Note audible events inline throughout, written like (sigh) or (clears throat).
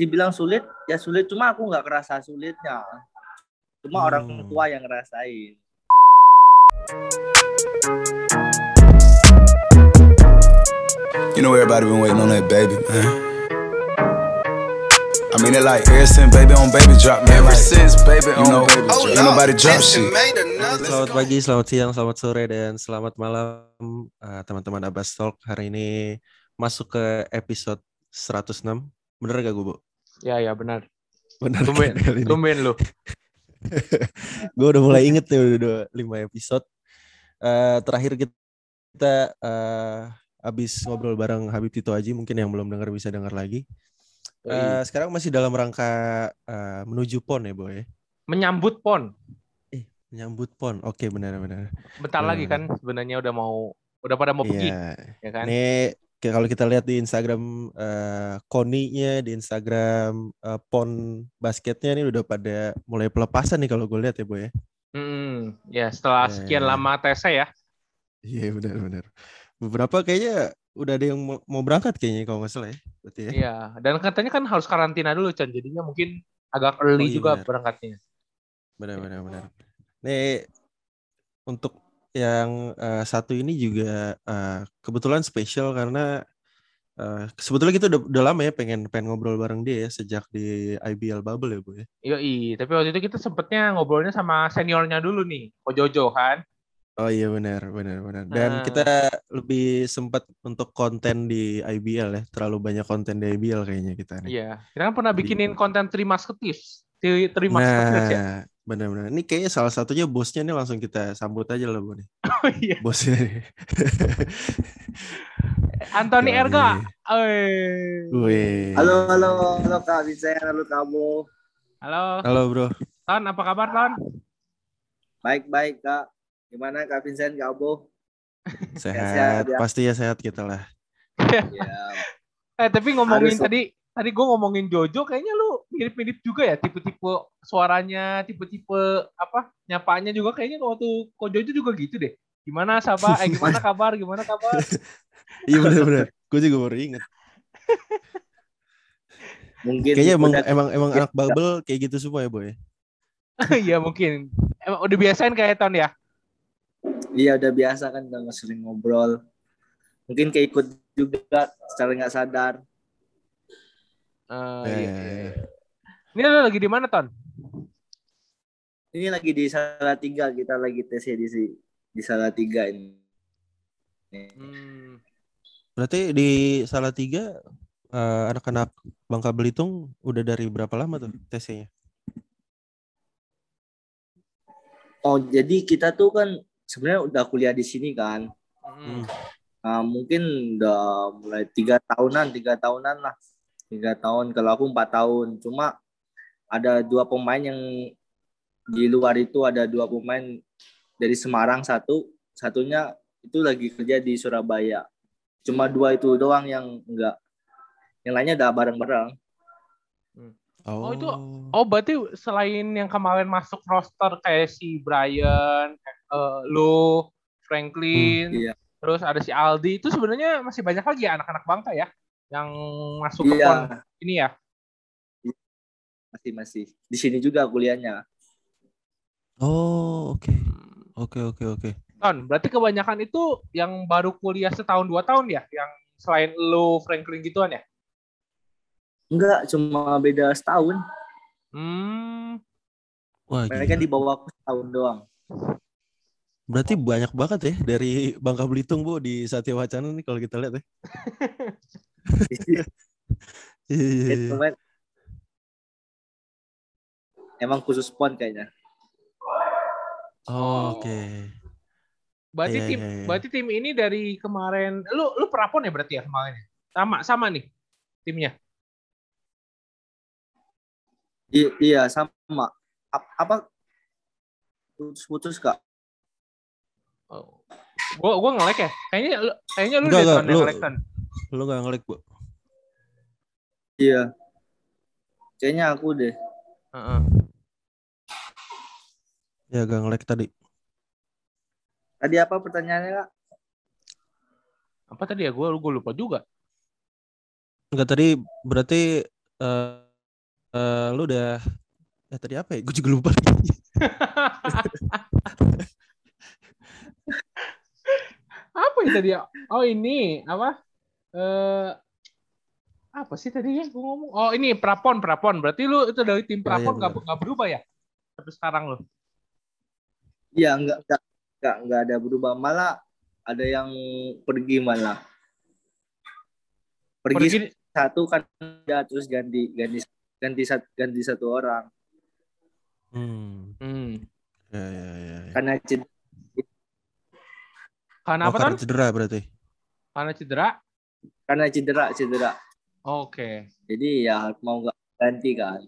dibilang sulit ya sulit cuma aku nggak kerasa sulitnya cuma Hmm. orang tua yang ngerasain You know everybody been waiting on that baby, man. I mean it like ever since baby on baby drop, man. Ever like, since baby you on know, baby ain't drop. nobody drop shit. Selamat pagi, selamat siang, selamat sore, dan selamat malam uh, teman-teman Abbas Talk. Hari ini masuk ke episode 106. Bener gak gue, Bu? Ya ya benar. Bener Tumben, kan tumben lu. (laughs) gue udah mulai inget nih udah, udah 5 episode. Eh, terakhir kita, kita eh, abis ngobrol bareng Habib Tito Aji, mungkin yang belum dengar bisa dengar lagi. Eh, sekarang masih dalam rangka eh, menuju PON ya, Boy? Menyambut pon. Menyambut PON. Oke, benar-benar. Bentar Benar, lagi kan sebenarnya udah mau udah pada mau pergi Iya. ya kan? Ini kayak kalau kita lihat di Instagram eh Koni-nya, di Instagram eh, PON basketnya ini udah pada mulai pelepasan nih kalau gue lihat ya, Boy. ya. Hmm, ya setelah Ya, sekian ya. lama tes ya. Iya, benar-benar. Beberapa kayaknya udah ada yang mau, berangkat kayaknya kalau nggak salah ya. Berarti ya. Iya, dan katanya kan harus karantina dulu Chan. Jadinya mungkin agak early Oh, iya, juga benar. berangkatnya. Benar-benar benar. Nih untuk yang eh, satu ini juga eh, kebetulan spesial karena eh, sebetulnya kita udah, udah lama ya pengen pengen ngobrol bareng dia ya sejak di IBL Bubble ya, Bu ya. Yoi, tapi waktu itu kita sempetnya ngobrolnya sama seniornya dulu nih, Ko Jojo kan. Oh iya benar benar benar. Dan Nah. kita lebih sempat untuk konten di IBL ya. Terlalu banyak konten di IBL kayaknya kita nih. Iya, kita kan pernah Jadi- bikinin konten Three Musketeers. Three Three Musketeers ya. Benar-benar. Ini kayaknya salah satunya bosnya nih langsung kita sambut aja lah Bu nih. (laughs) Oh iya. Bosnya nih. (laughs) Anthony. Erga. Eh. Wih. halo halo halo kak Vincent halo kamu Halo. Halo bro. Ton, apa kabar Ton? baik baik kak gimana kak Vincent kamu Sehat. sehat ya. Pasti ya sehat kita lah. (laughs) ya Eh tapi ngomongin Harus- tadi tadi gue ngomongin Jojo kayaknya lu mirip-mirip juga ya tipe-tipe suaranya, tipe-tipe apa nyapanya juga kayaknya waktu Ko Jojo juga gitu deh. Gimana Sabah? Eh gimana (laughs) kabar? Gimana kabar? Iya benar-benar. Gue juga baru inget. mungkin Kayaknya emang udah- emang emang Ya, anak bubble kayak gitu semua ya boy. (laughs) Iya mungkin. Emang udah biasain kayak Ton ya? iya udah biasa kan udah sering ngobrol mungkin keikut juga secara nggak sadar Eh, Eh, iya, iya. Ini lu lagi di mana Ton? ini lagi di Salatiga kita lagi tes di si- di Salatiga ini Hmm, Berarti di Salatiga eh, anak-anak Bangka Belitung udah dari berapa lama tuh tesnya? oh jadi kita tuh kan sebenarnya udah kuliah di sini kan hmm. Nah, mungkin udah mulai tiga tahunan, tiga tahunan lah, tiga tahun. Kalau aku empat tahun, cuma ada dua pemain yang di luar itu ada dua pemain dari Semarang satu, satunya itu lagi kerja di Surabaya. Cuma dua itu doang yang enggak, yang lainnya udah bareng-bareng. Oh, itu- Oh berarti selain yang kemarin masuk roster kayak si Brian, eh, lu, Franklin, Iya. terus ada si Aldi itu sebenarnya masih banyak lagi ya anak-anak bangka ya yang masuk ke Iya, pon ini ya. masih masih di sini juga kuliahnya. Oh oke oke oke oke. Ton, berarti kebanyakan itu yang baru kuliah setahun dua tahun ya, yang selain lu Franklin gituan ya? Enggak, cuma beda setahun. Hmm, Wah Mereka gila. di bawah aku setahun doang. Berarti banyak banget ya dari Bangka Belitung bu di Satya Wacana nih kalau kita lihat ya. (laughs) Iya, iya, iya. Emang khusus pon kayaknya. Oh, Oke. berarti Iya, tim, iya, iya. berarti tim ini dari kemarin, lu lu prapon ya berarti ya kemarin? ya? Sama sama nih timnya. I- iya sama. Ap- apa putus-putus kak? Oh. Gua gua ngelek ya. Kayaknya lu kayaknya lu Enggak, Ton yang lu- gak ngelik bu? Iya. Kayaknya aku deh. Heeh. Ya gak ngelik tadi. Tadi apa pertanyaannya kak? Apa tadi ya? Gua gua lupa juga. Enggak tadi berarti eh eh, lu udah eh tadi apa ya? Gue juga lupa. (laughs) apa ya tadi ya? Oh ini apa? Eh apa sih tadi ya gue ngomong? Oh ini prapon prapon. Berarti lu itu dari tim Oh, iya, prapon nggak benar. nggak berubah ya? Sampai sekarang lu. Iya, enggak, enggak, enggak, enggak ada berubah. Malah ada yang pergi malah. Pergi, Pergi satu kan ya, terus ganti ganti ganti satu ganti satu orang Hmm. Hmm. Ya, ya, ya, ya. karena cedera. Karena Oh, apa karena kan? cedera berarti. Karena cedera. Karena cedera cedera. Oke. Jadi ya mau nggak ganti kan.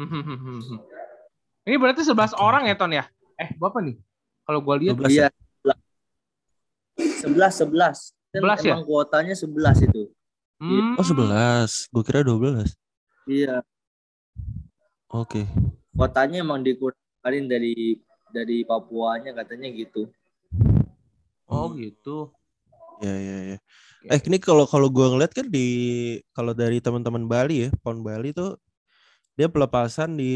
(laughs) Ini berarti 11 orang ya Ton ya? Eh berapa nih? Kalau gua lihat 12 Iya. ya? Sebelas sebelas. Kan 11 ya? Emang kuotanya sebelas itu. Hmm. Oh 11. Gue kira 12. Iya. Oke. Kuotanya emang dikurangin dari dari Papuanya katanya gitu. Oh gitu. Ya ya ya. Eh ini kalau kalau gue ngeliat kan di kalau dari teman-teman Bali ya, Pon Bali tuh dia pelepasan di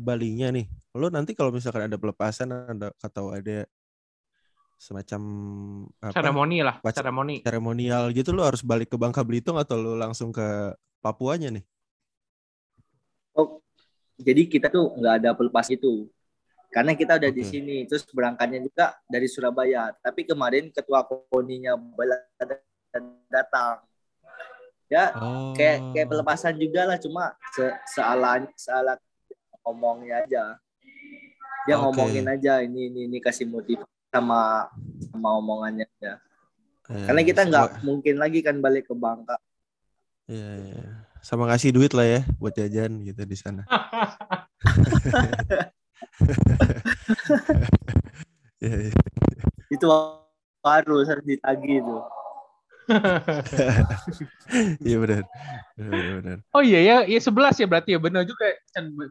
Balinya nih. Lo nanti kalau misalkan ada pelepasan ada atau ada semacam apa Seremoni lah, Baca- seremoni. seremonial gitu lo harus balik ke Bangka Belitung atau lo langsung ke Papuanya nih? Oh, jadi kita tuh nggak ada pelepas itu. Karena kita udah di sini, terus berangkatnya juga dari Surabaya. Tapi kemarin ketua koninya datang. Ya, Oh. kayak kayak pelepasan juga lah, cuma se sealan sealat ngomongnya aja. Dia Oke. ngomongin aja ini ini ini kasih motivasi sama sama omongannya aja. Ya, Karena kita nggak sama- mungkin lagi kan balik ke Bangka. ya, ya. sama ngasih duit lah ya buat jajan gitu di sana. (laughs) (laughs) Ya, ya. Itu harus harus ditagih itu. (laughs) Iya benar. Benar. Oh iya ya, ya 11 ya berarti ya benar juga.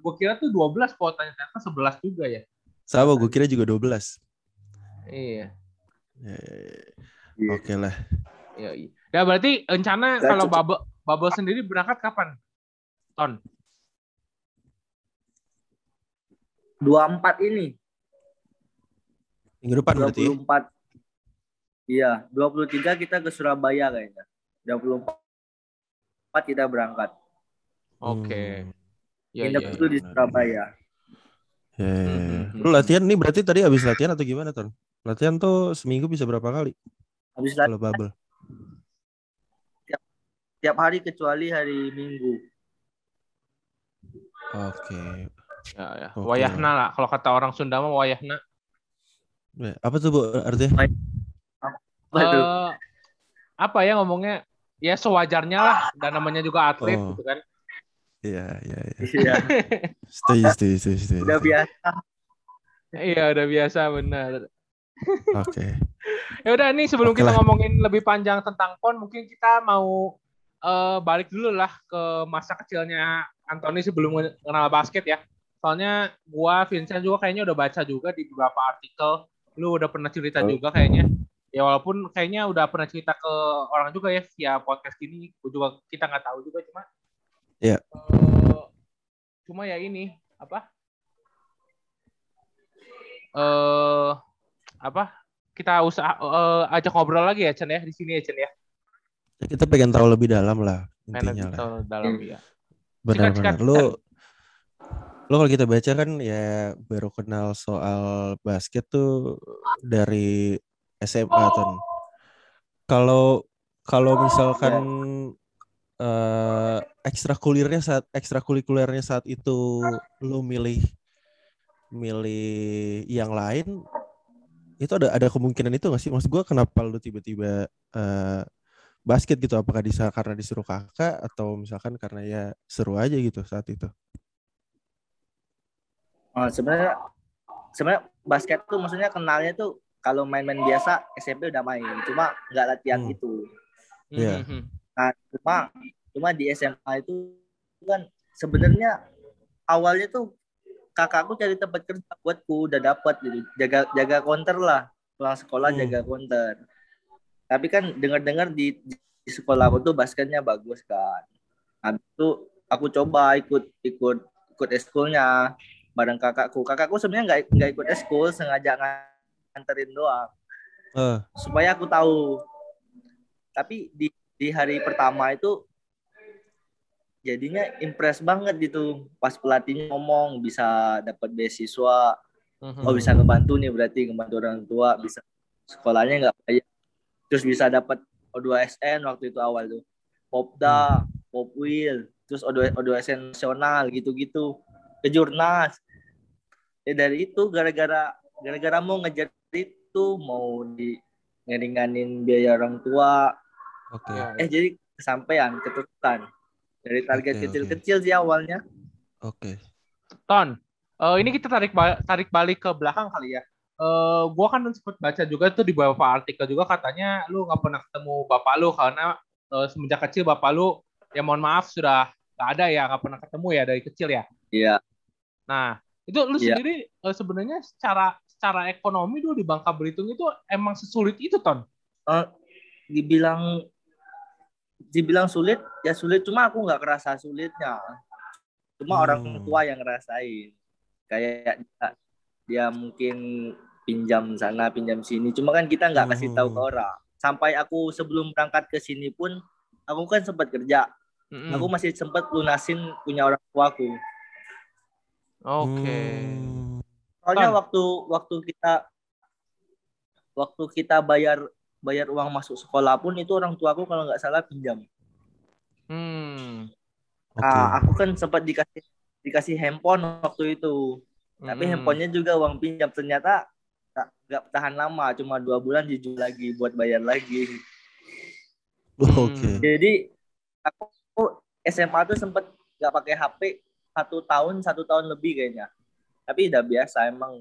Gua kira tuh 12 kuotanya ternyata 11 juga ya. Sama gue kira juga 12. Iya. Ya, ya, ya. Iya. Oke lah. Iya. iya. Ya berarti rencana Nggak kalau bubble bubble sendiri berangkat kapan? Ton. 24 ini, Minggu depan berarti ya? 24. Iya, 23 kita ke Surabaya kayaknya. 24 kita berangkat. Oke. Hmm. Iya Nginep iya. dulu di. Surabaya. Ya, ya, ya. Hmm. Lu latihan nih berarti tadi habis latihan atau gimana, Ton? Latihan tuh seminggu bisa berapa kali Habis latihan kalau bubble? tiap hari kecuali hari Minggu. Oke. Ya, ya. Oke. Wayahna lah. Kalau kata orang Sunda mah wayahna. Ya, Apa tuh Bu artinya? Eh, apa ya ngomongnya? Ya sewajarnya lah. Dan namanya juga atlet Oh. gitu kan. Iya, iya, iya. iya, (laughs) Setuju, setuju, setuju, setuju. udah biasa. Iya udah biasa benar. Oke. (laughs) Ya udah nih sebelum Oke kita lah. ngomongin lebih panjang tentang pon, mungkin kita mau eh, balik dulu lah ke masa kecilnya Anthony sebelum kenal basket ya. Soalnya gua Vincent juga kayaknya udah baca juga di beberapa artikel. Lu udah pernah cerita Oh. juga kayaknya. Ya walaupun kayaknya udah pernah cerita ke orang juga ya via podcast ini. Gua juga kita nggak tahu juga cuma. Iya. eh, cuma ya ini apa? Eh apa? Kita usah eh, ajak ngobrol lagi ya Chen ya di sini ya Chen ya. Ya, Kita pengen tahu lebih dalam lah intinya lah. tahu dalam ya. Benar-benar. sikat. Lu lu kalau kita baca kan ya baru kenal soal basket tuh dari SMA Ton. Kalau kalau misalkan eh ekstrakurikulernya saat ekstrakurikulernya saat itu lu milih milih yang lain itu ada ada kemungkinan itu nggak sih? Maksud gua kenapa lu tiba-tiba eh, basket gitu? Apakah bisa karena disuruh kakak atau misalkan karena ya seru aja gitu saat itu? Oh, sebenarnya sebenarnya basket tuh maksudnya kenalnya tuh kalau main-main biasa SMP udah main, cuma nggak latihan Hmm. gitu. Iya. Mhm. Nah, cuma cuma di SMA itu kan sebenarnya awalnya tuh kakakku cari tempat kerja buatku udah dapat gitu. Jaga jaga counter lah. Pulang sekolah Hmm. jaga counter. Tapi kan dengar-dengar di, di sekolahku tuh basketnya bagus kan. Habis itu aku coba ikut ikut ikut eskulnya bareng kakakku. Kakakku sebenarnya nggak nggak ikut eskul, sengaja nganterin doang Eh, supaya aku tahu. Tapi di di hari pertama itu jadinya impress banget gitu. Pas pelatihnya ngomong bisa dapat beasiswa, Mhm. oh bisa ngebantu nih berarti ngebantu orang tua, bisa sekolahnya nggak bayar. Terus bisa dapat O2SN waktu itu awal tuh. Popda, Popwil, terus O2, O2SN nasional gitu-gitu. Ke Jurnas. Ya dari itu gara-gara gara-gara mau ngejar itu mau di ngeringanin biaya orang tua. Oke. Ya, Eh jadi kesampaian, keturutan. Dari target kecil-kecil sih awalnya. Oke. Ton, eh, ini kita tarik ba- tarik balik ke belakang kali ya. Eh, gua kan sempat baca juga tuh di beberapa artikel juga katanya lu nggak pernah ketemu bapak lu karena eh, semenjak kecil bapak lu ya mohon maaf sudah nggak ada ya nggak pernah ketemu ya dari kecil ya. Iya. Nah itu lu Iya. sendiri eh, sebenarnya secara secara ekonomi dulu di Bangka Belitung itu emang sesulit itu ton. Eh, dibilang dibilang sulit ya sulit cuma aku nggak kerasa sulitnya cuma Hmm. orang tua yang ngerasain kayak dia, dia mungkin pinjam sana pinjam sini cuma kan kita nggak kasih tahu ke Hmm. orang sampai aku sebelum berangkat ke sini pun aku kan sempat kerja Mm-mm. aku masih sempat lunasin punya orang tuaku Oke. Hmm. soalnya waktu waktu kita waktu kita bayar bayar uang masuk sekolah pun itu orang tuaku kalau nggak salah pinjam Hmm. Oke. Nah, aku kan sempat dikasih dikasih handphone waktu itu. Tapi Mm-mm. handphonenya juga uang pinjam. Ternyata nggak nggak tahan lama, cuma dua bulan dijual lagi buat bayar lagi. Oke. Jadi aku SMA tuh sempat nggak pakai HP satu tahun satu tahun lebih kayaknya. Tapi udah biasa emang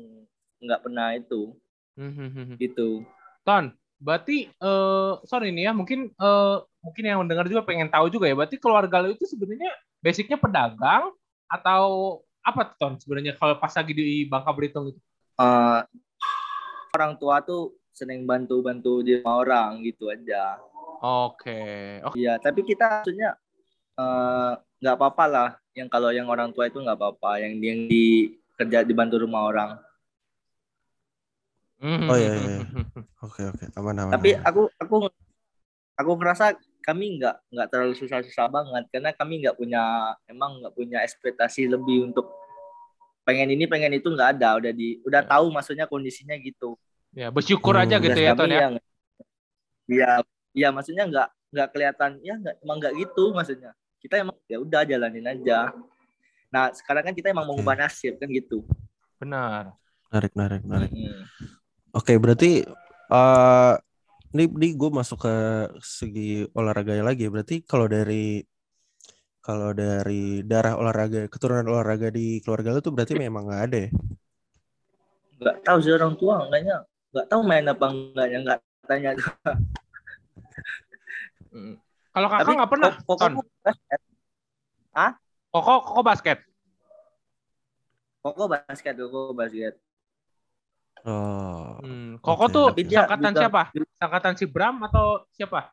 nggak pernah itu Mhm. gitu. Ton, berarti eh sorry nih ya, mungkin eh mungkin yang mendengar juga pengen tahu juga ya. Berarti keluarga lo itu sebenarnya basicnya pedagang atau apa tuh, Ton sebenarnya kalau pas lagi di Bangka Belitung itu? Eh, orang tua tuh sering bantu-bantu di orang gitu aja. Oke. Oh, Iya, tapi kita maksudnya nggak apa-apa lah. Yang kalau yang orang tua itu nggak apa-apa. Yang yang di kerja dibantu rumah orang. Oh, iya, iya, iya. Oke oke. Aman aman. Tapi aman. aku aku aku ngerasa kami nggak nggak terlalu susah-susah banget karena kami nggak punya emang nggak punya ekspektasi lebih untuk pengen ini pengen itu nggak ada udah di udah tahu maksudnya kondisinya gitu ya bersyukur Hmm. aja gitu ya, Ton ya. iya iya maksudnya nggak nggak kelihatan ya nggak emang nggak gitu maksudnya kita emang ya udah jalanin aja nah sekarang kan kita emang mau Oke. ngubah nasib kan gitu Benar. Menarik menarik menarik. Mm-mm. Oke berarti eh ini ini gue masuk ke segi olahraga lagi. Berarti kalau dari kalau dari darah olahraga keturunan olahraga di keluarga lu tuh berarti memang nggak ada ya? nggak tahu sih orang tua enggaknya nggak tahu main apa enggaknya nggak tanya (laughs) Mm. Kalau kakak nggak pernah, koko basket Koko, koko basket. koko basket koko basket Oh. Hmm. Koko Oke. tuh Tapi dia angkatan siapa? Angkatan si Bram atau siapa?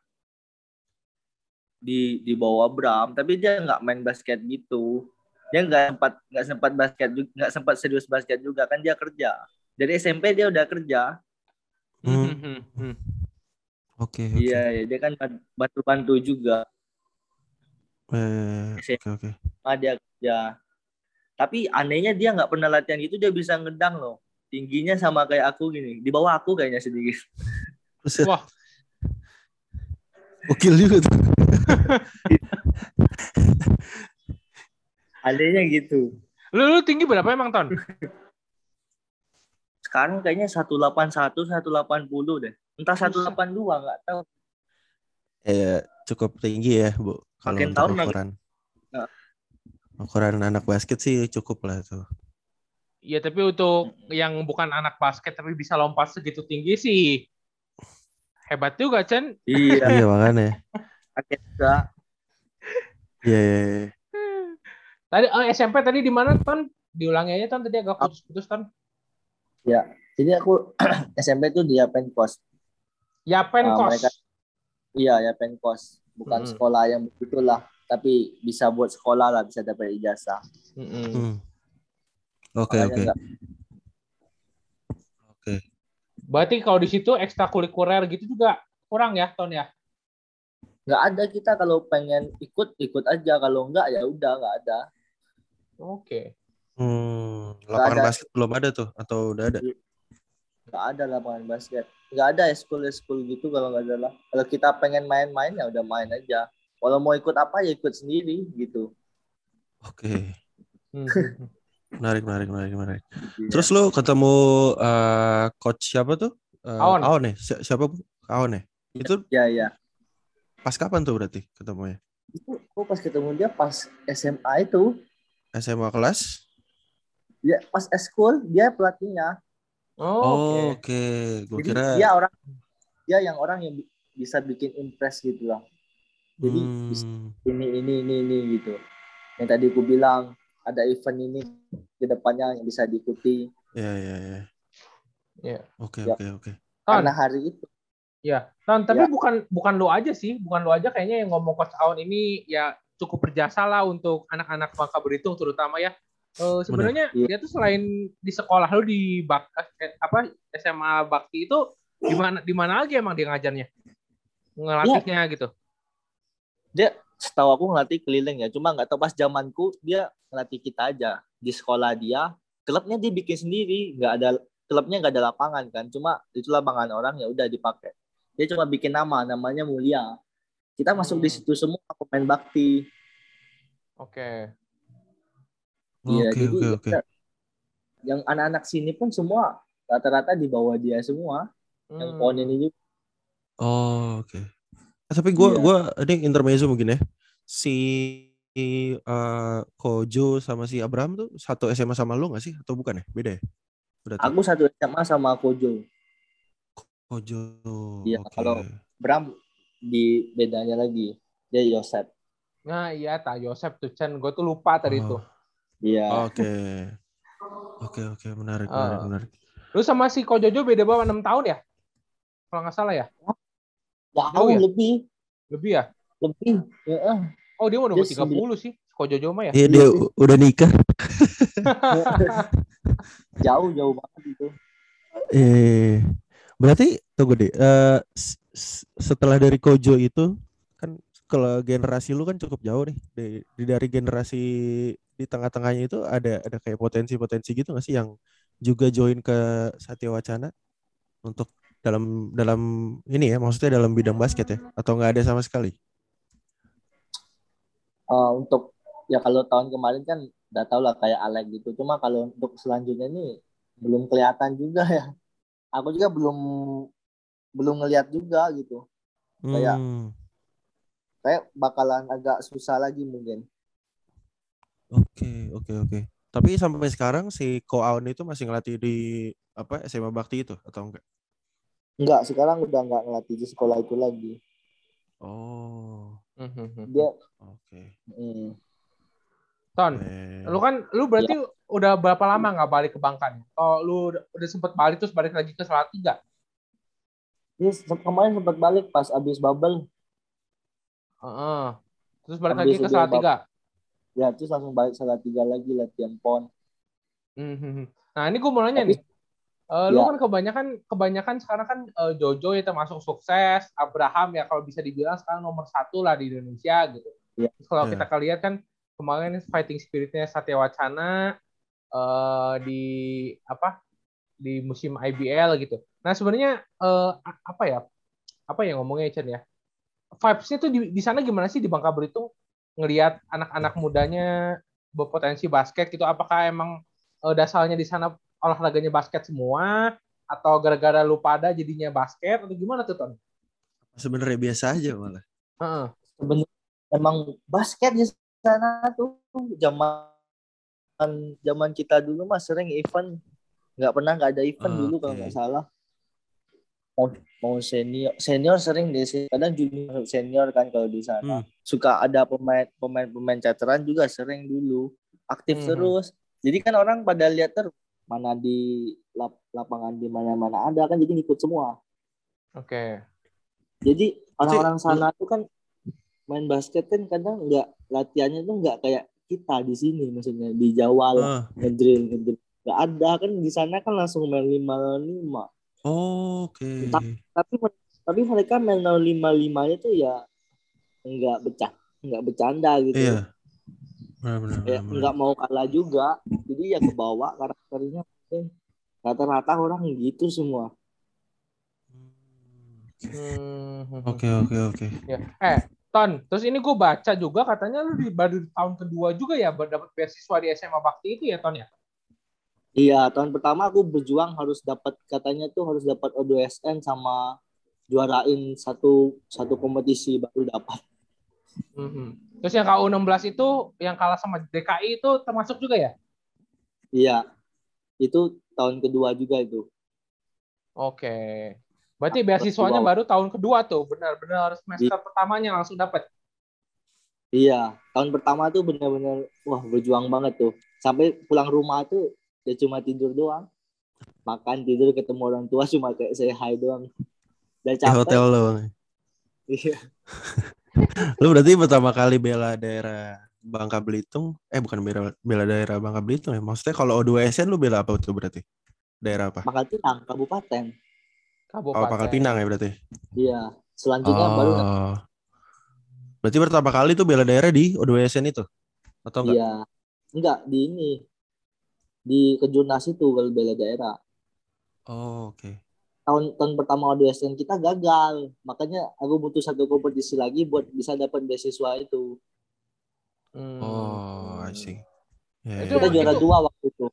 di di bawah Bram tapi dia nggak main basket gitu dia nggak sempat nggak sempat basket juga nggak sempat serius basket juga kan dia kerja dari SMP dia udah kerja Hmm. Oke oke. iya ya, dia kan bantu bantu juga. Eh, Oke oke. ah, dia kerja. Tapi anehnya dia nggak pernah latihan gitu dia bisa ngedang loh. Tingginya sama kayak aku gini. Di bawah aku kayaknya sedikit. Wah, gokil juga tuh. (laughs) anehnya gitu. Lu, lu tinggi berapa emang Ton? (laughs) sekarang kayaknya 181 180 deh entah 182 nggak tahu Ya cukup tinggi ya bu. Kalau Makin tahun ukuran. Nah. Ukuran anak basket sih cukup lah tuh. Iya, tapi untuk yang bukan anak basket tapi bisa lompat segitu tinggi sih hebat juga, Chen. iya iya makanya. akhirnya Iya iya. iya. Tadi oh, SMP tadi di mana, Ton? Diulangi aja, Ton. Tadi agak putus-putus, Ton. jadi aku (clears throat) SMP tuh dia penkos Ya, Ah, Penkos. mereka- Iya ya penkos, bukan sekolah yang begitulah. tapi bisa buat sekolah lah bisa dapat ijazah. Hmm. Oke oke. Oke. Berarti kalau di situ ekstrakurikuler gitu juga kurang ya, Ton ya? nggak ada kita kalau pengen ikut ikut aja kalau enggak ya udah nggak ada Oke. Hmm, lapangan ada. basket belum ada tuh atau udah ada? nggak ada lapangan basket nggak ada school school gitu kalau nggak ada lah kalau kita pengen main-main ya udah main aja kalau mau ikut apa ya ikut sendiri gitu Oke. Hmm. (laughs) Menarik, menarik, menarik, menarik. Iya. Terus lu ketemu eh, coach siapa tuh? Eh, Aon. Aon ya? Si- siapa? Aon ya? Itu ya ya pas kapan tuh berarti ketemunya? itu aku pas ketemu dia pas SMA itu SMA kelas? dia pas school dia pelatihnya Oh, Oh, oke. oke. Gue jadi kira dia orang dia yang orang yang bi- bisa bikin impress gitu lah jadi Hmm, ini ini ini ini gitu yang tadi aku bilang ada event ini ke depannya yang bisa diikuti ya ya ya. Iya. Oke, Ya. oke, oke. Karena hari itu ya. Ton, tapi Ya. bukan bukan lo aja sih, bukan lo aja kayaknya yang ngomong coach Aon ini ya cukup berjasa lah untuk anak-anak Bangka Belitung terutama ya. Eh, sebenarnya Iya. dia tuh selain di sekolah lu di bak eh, apa SMA Bakti itu di mana di mana lagi emang dia ngajarnya? Ngelatihnya gitu. dia setahu aku ngelatih keliling ya cuma nggak tahu pas zamanku dia ngelatih kita aja di sekolah dia klubnya dia bikin sendiri nggak ada klubnya nggak ada lapangan kan cuma itu lapangan orang ya udah dipakai dia cuma bikin nama namanya Mulia kita masuk di Hmm. situ semua pemain bakti Oke. Iya, Oke, jadi oke, oke. ya, yang anak-anak sini pun semua rata-rata di bawah dia semua yang Hmm. pon ini juga Oh, oke. Eh, tapi gue Iya. gua ini intermezzo mungkin ya. Si eh, Kojo sama si Abraham tuh satu SMA sama lu gak sih? Atau bukan ya? Beda ya? Berarti aku satu SMA sama Kojo Kojo. Iya, oke. kalau- Bram di bedanya lagi dia Yosep Nah iya tak Yosep tuh Chen, gue tuh lupa tadi Oh. tuh. Iya Oke. Oke, oke, menarik, Ah. menarik, menarik. Lu sama si Ko Jojo beda berapa 6 tahun ya? Kalau nggak salah ya? jauh Jauh ya? lebih Lebih ya? lebih ya. Oh dia udah umur 30 sih. Ko Jojo mah ya? Iya, dia udah nikah. (laughs) jauh jauh banget itu Eh, berarti tunggu deh. eh, s- setelah dari Kojo itu kalau generasi lu kan cukup jauh nih. Dari, dari generasi di tengah-tengahnya itu ada ada kayak potensi-potensi gitu nggak sih yang juga join ke Satya Wacana untuk dalam dalam ini ya maksudnya dalam bidang basket ya atau nggak ada sama sekali? Eh, untuk ya kalau tahun kemarin kan udah tau lah kayak Alex gitu cuma kalau untuk selanjutnya ini belum kelihatan juga ya aku juga belum belum ngelihat juga gitu Kayak- Hmm, kayak bakalan agak susah lagi mungkin Oke, oke, oke. Tapi sampai sekarang si Ko Aun itu masih ngelatih di apa SMA Bakti itu atau enggak? enggak sekarang udah nggak ngelatih di sekolah itu lagi Oh, Mhm. dia oke. mm, Ton, Eh, lu kan lu berarti udah berapa lama nggak balik ke Bangka nih? Oh lu udah- sempet balik terus balik lagi ke Salatiga? dia se- kemarin sempat balik pas abis bubble Heeh. Terus balik Habis lagi ke Salatiga. ya terus langsung balik salah tiga lagi latihan pon Mhm. Nah ini gue mau nanya Tapi- nih. Eh, lu Ya. kan kebanyakan kebanyakan sekarang kan eh, Jojo ya termasuk sukses, Abraham ya kalau bisa dibilang sekarang nomor satu lah di Indonesia gitu. Ya. Terus kalau Ya. kita lihat kan kemarin fighting spiritnya Satya Wacana eh, di apa di musim IBL gitu. Nah sebenarnya eh, a- apa ya apa ya ngomongnya Chen ya? Vibes-nya tuh di, di sana gimana sih di Bangka Belitung ngelihat anak-anak mudanya berpotensi basket gitu? Apakah emang eh, dasarnya di sana olahraganya basket semua atau gara-gara lu pada jadinya basket atau gimana tuh Ton? sebenarnya biasa aja malah. Heeh. sebenarnya emang basket di sana tuh zaman zaman kita dulu mah sering event nggak pernah nggak ada event Ah, dulu kalau nggak salah mau mau senior senior sering deh sih. kadang junior senior kan kalau di sana Hmm. suka ada pemain pemain pemain cateran juga sering dulu aktif Mhm. terus jadi kan orang pada lihat terus mana di lap- lapangan di mana mana ada kan jadi ngikut semua Oke. jadi orang-orang sana tuh kan main basket kan kadang nggak latihannya tuh nggak kayak kita di sini maksudnya di Jawa lah Ah, ngedrill ngedrill nggak ada kan di sana kan langsung main lima lima oh, oke. tapi tapi mereka main lima limanya tuh ya nggak becah nggak bercanda gitu Iya. Benar, benar, ya, nggak mau kalah juga jadi ya kebawa karakternya rata-rata orang gitu semua Hmm. Oke, oke, oke. Ya. Eh, Ton, terus ini gue baca juga katanya lu di baru di tahun kedua juga ya dapat beasiswa di SMA Bakti itu ya, Ton ya? Iya tahun pertama aku berjuang harus dapat katanya tuh harus dapat O2SN sama juarain satu satu kompetisi baru dapat Mhm. Terus yang KU16 itu yang kalah sama DKI itu termasuk juga ya? iya itu tahun kedua juga itu Oke. Berarti beasiswanya baru tahun kedua tuh, benar-benar semester pertamanya langsung dapat. Iya, tahun pertama tuh bener-bener wah berjuang banget tuh. Sampai pulang rumah tuh ya cuma tidur doang. Makan tidur ketemu orang tua cuma kayak saya hi doang. Udah Di capek. hotel lo. Bang. Iya. (laughs) Lu berarti pertama kali bela daerah Bangka Belitung, eh bukan bela, bela daerah Bangka Belitung ya. Maksudnya kalau O2SN lu bela apa tuh berarti? Daerah apa? Pangkal Pinang, kabupaten. Kabupaten. Oh, Pangkal Pinang ya berarti. Iya. Selanjutnya baru Oh. Berarti pertama kali tuh bela daerah di O2SN itu? Atau enggak? iya. Enggak di ini. Di kejurnas itu kalau bela daerah. Oh, oke. Tahun tahun pertama ODSN kita gagal. Makanya aku butuh satu kompetisi lagi buat bisa dapat beasiswa itu. Hmm. Oh, I see. Ya, Itu ya, Kita juara itu- dua waktu itu.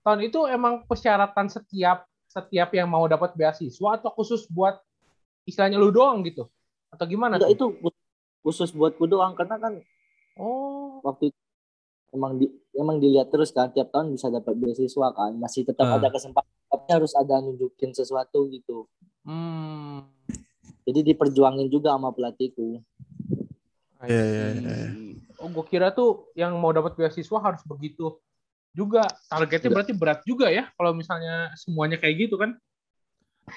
Tahun itu emang persyaratan setiap setiap yang mau dapat beasiswa atau khusus buat istilahnya lu doang gitu? Atau gimana Enggak tuh? itu khusus buatku doang karena kan Oh, waktu itu emang di, emang dilihat terus kan tiap tahun bisa dapat beasiswa kan masih tetap Ah. ada kesempatan tapi harus ada nunjukin sesuatu gitu hmm. jadi diperjuangin juga sama pelatihku Iya, iya, see. iya. Oh, gue kira tuh yang mau dapat beasiswa harus begitu juga. Targetnya Enggak. berarti berat juga ya kalau misalnya semuanya kayak gitu kan?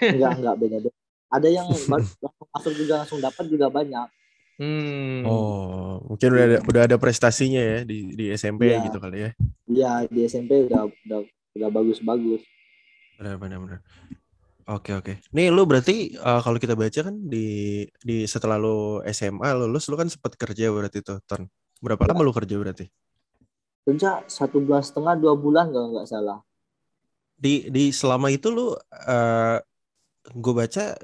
enggak enggak beda beda ada yang (laughs) baru langsung masuk juga langsung dapat juga banyak Hmm. Oh, mungkin udah ada, udah ada prestasinya ya di di SMP Iya. gitu kali ya. Iya di SMP udah udah udah bagus bagus Benar benar benar. Oke oke. Nih lu berarti eh, kalau kita baca kan di di setelah lu SMA lulus lu kan sempat kerja berarti tuh Ton. Berapa lama lu kerja berarti? kerja satu bulan setengah dua bulan kalau nggak salah Di di selama itu lu eh gue baca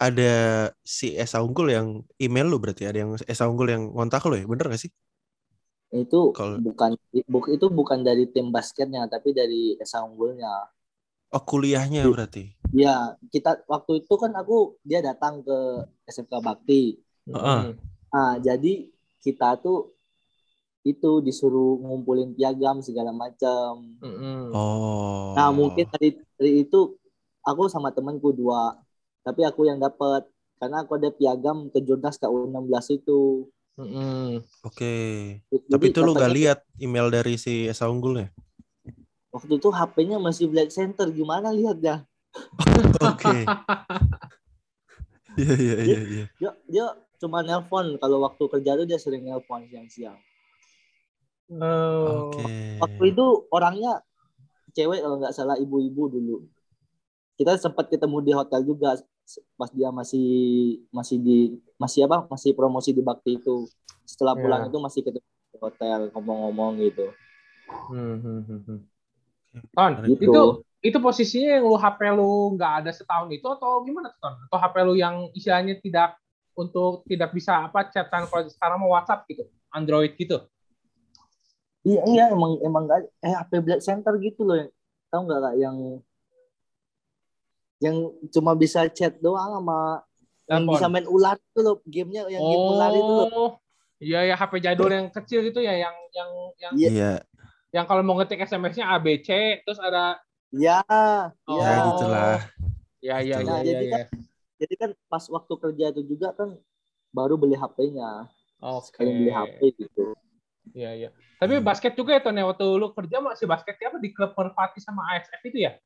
ada si Esa Unggul yang email lu berarti ada yang Esa Unggul yang ngontak lu ya bener gak sih? itu Kalau- bukan buk, itu bukan dari tim basketnya tapi dari esa unggulnya Oh kuliahnya berarti. ya kita waktu itu kan aku dia datang ke SMK Bakti Heeh. Hmm. Nah, jadi kita tuh itu disuruh ngumpulin piagam segala macam. Hmm. Oh. Nah, mungkin dari, dari itu aku sama temanku dua, tapi aku yang dapat karena aku ada piagam ke Jurnas KU16 itu. Hmm. Oke. Jadi Tapi itu lu gak lihat email dari si Esa Unggulnya? Waktu itu HP-nya masih Black Center, gimana lihatnya? (laughs) Oke. (laughs) Iya iya iya iya. Dia dia cuma nelpon kalau waktu kerja tuh dia sering nelpon siang-siang. Oh. Oke. Waktu itu orangnya cewek kalau nggak salah ibu-ibu dulu. Kita sempat ketemu di hotel juga pas dia masih masih di masih apa masih promosi di Bakti itu. Setelah Ya. pulang itu masih ketemu di hotel ngomong-ngomong gitu. Hmm, hmm, hmm, hmm. Ton, Gitu. itu itu posisinya yang lu HP lu nggak ada setahun itu atau gimana tuh, Ton? Atau HP lu yang istilahnya tidak untuk tidak bisa apa chatan kalau sekarang mau WhatsApp gitu, Android gitu. Iya iya emang emang nggak eh HP Black Center gitu loh. Tahu nggak kak yang yang cuma bisa chat doang sama yang bisa main ular itu loh gamenya yang game ular itu loh. Oh, iya ya HP jadul yang kecil gitu ya, yang yang yang Iya. Iya. yang kalau mau ngetik SMS-nya ABC, terus ada Ya, Oh. Ya ya. gitulah. ya ya Gitu. ya Nah, ya. jadi ya. kan jadi kan pas waktu kerja itu juga kan baru beli HP-nya. Oke. Sekali beli HP gitu. Iya iya. Tapi Hmm. basket juga ya Ton ya waktu lu kerja masih basketnya apa di klub Merpati sama ASF itu ya?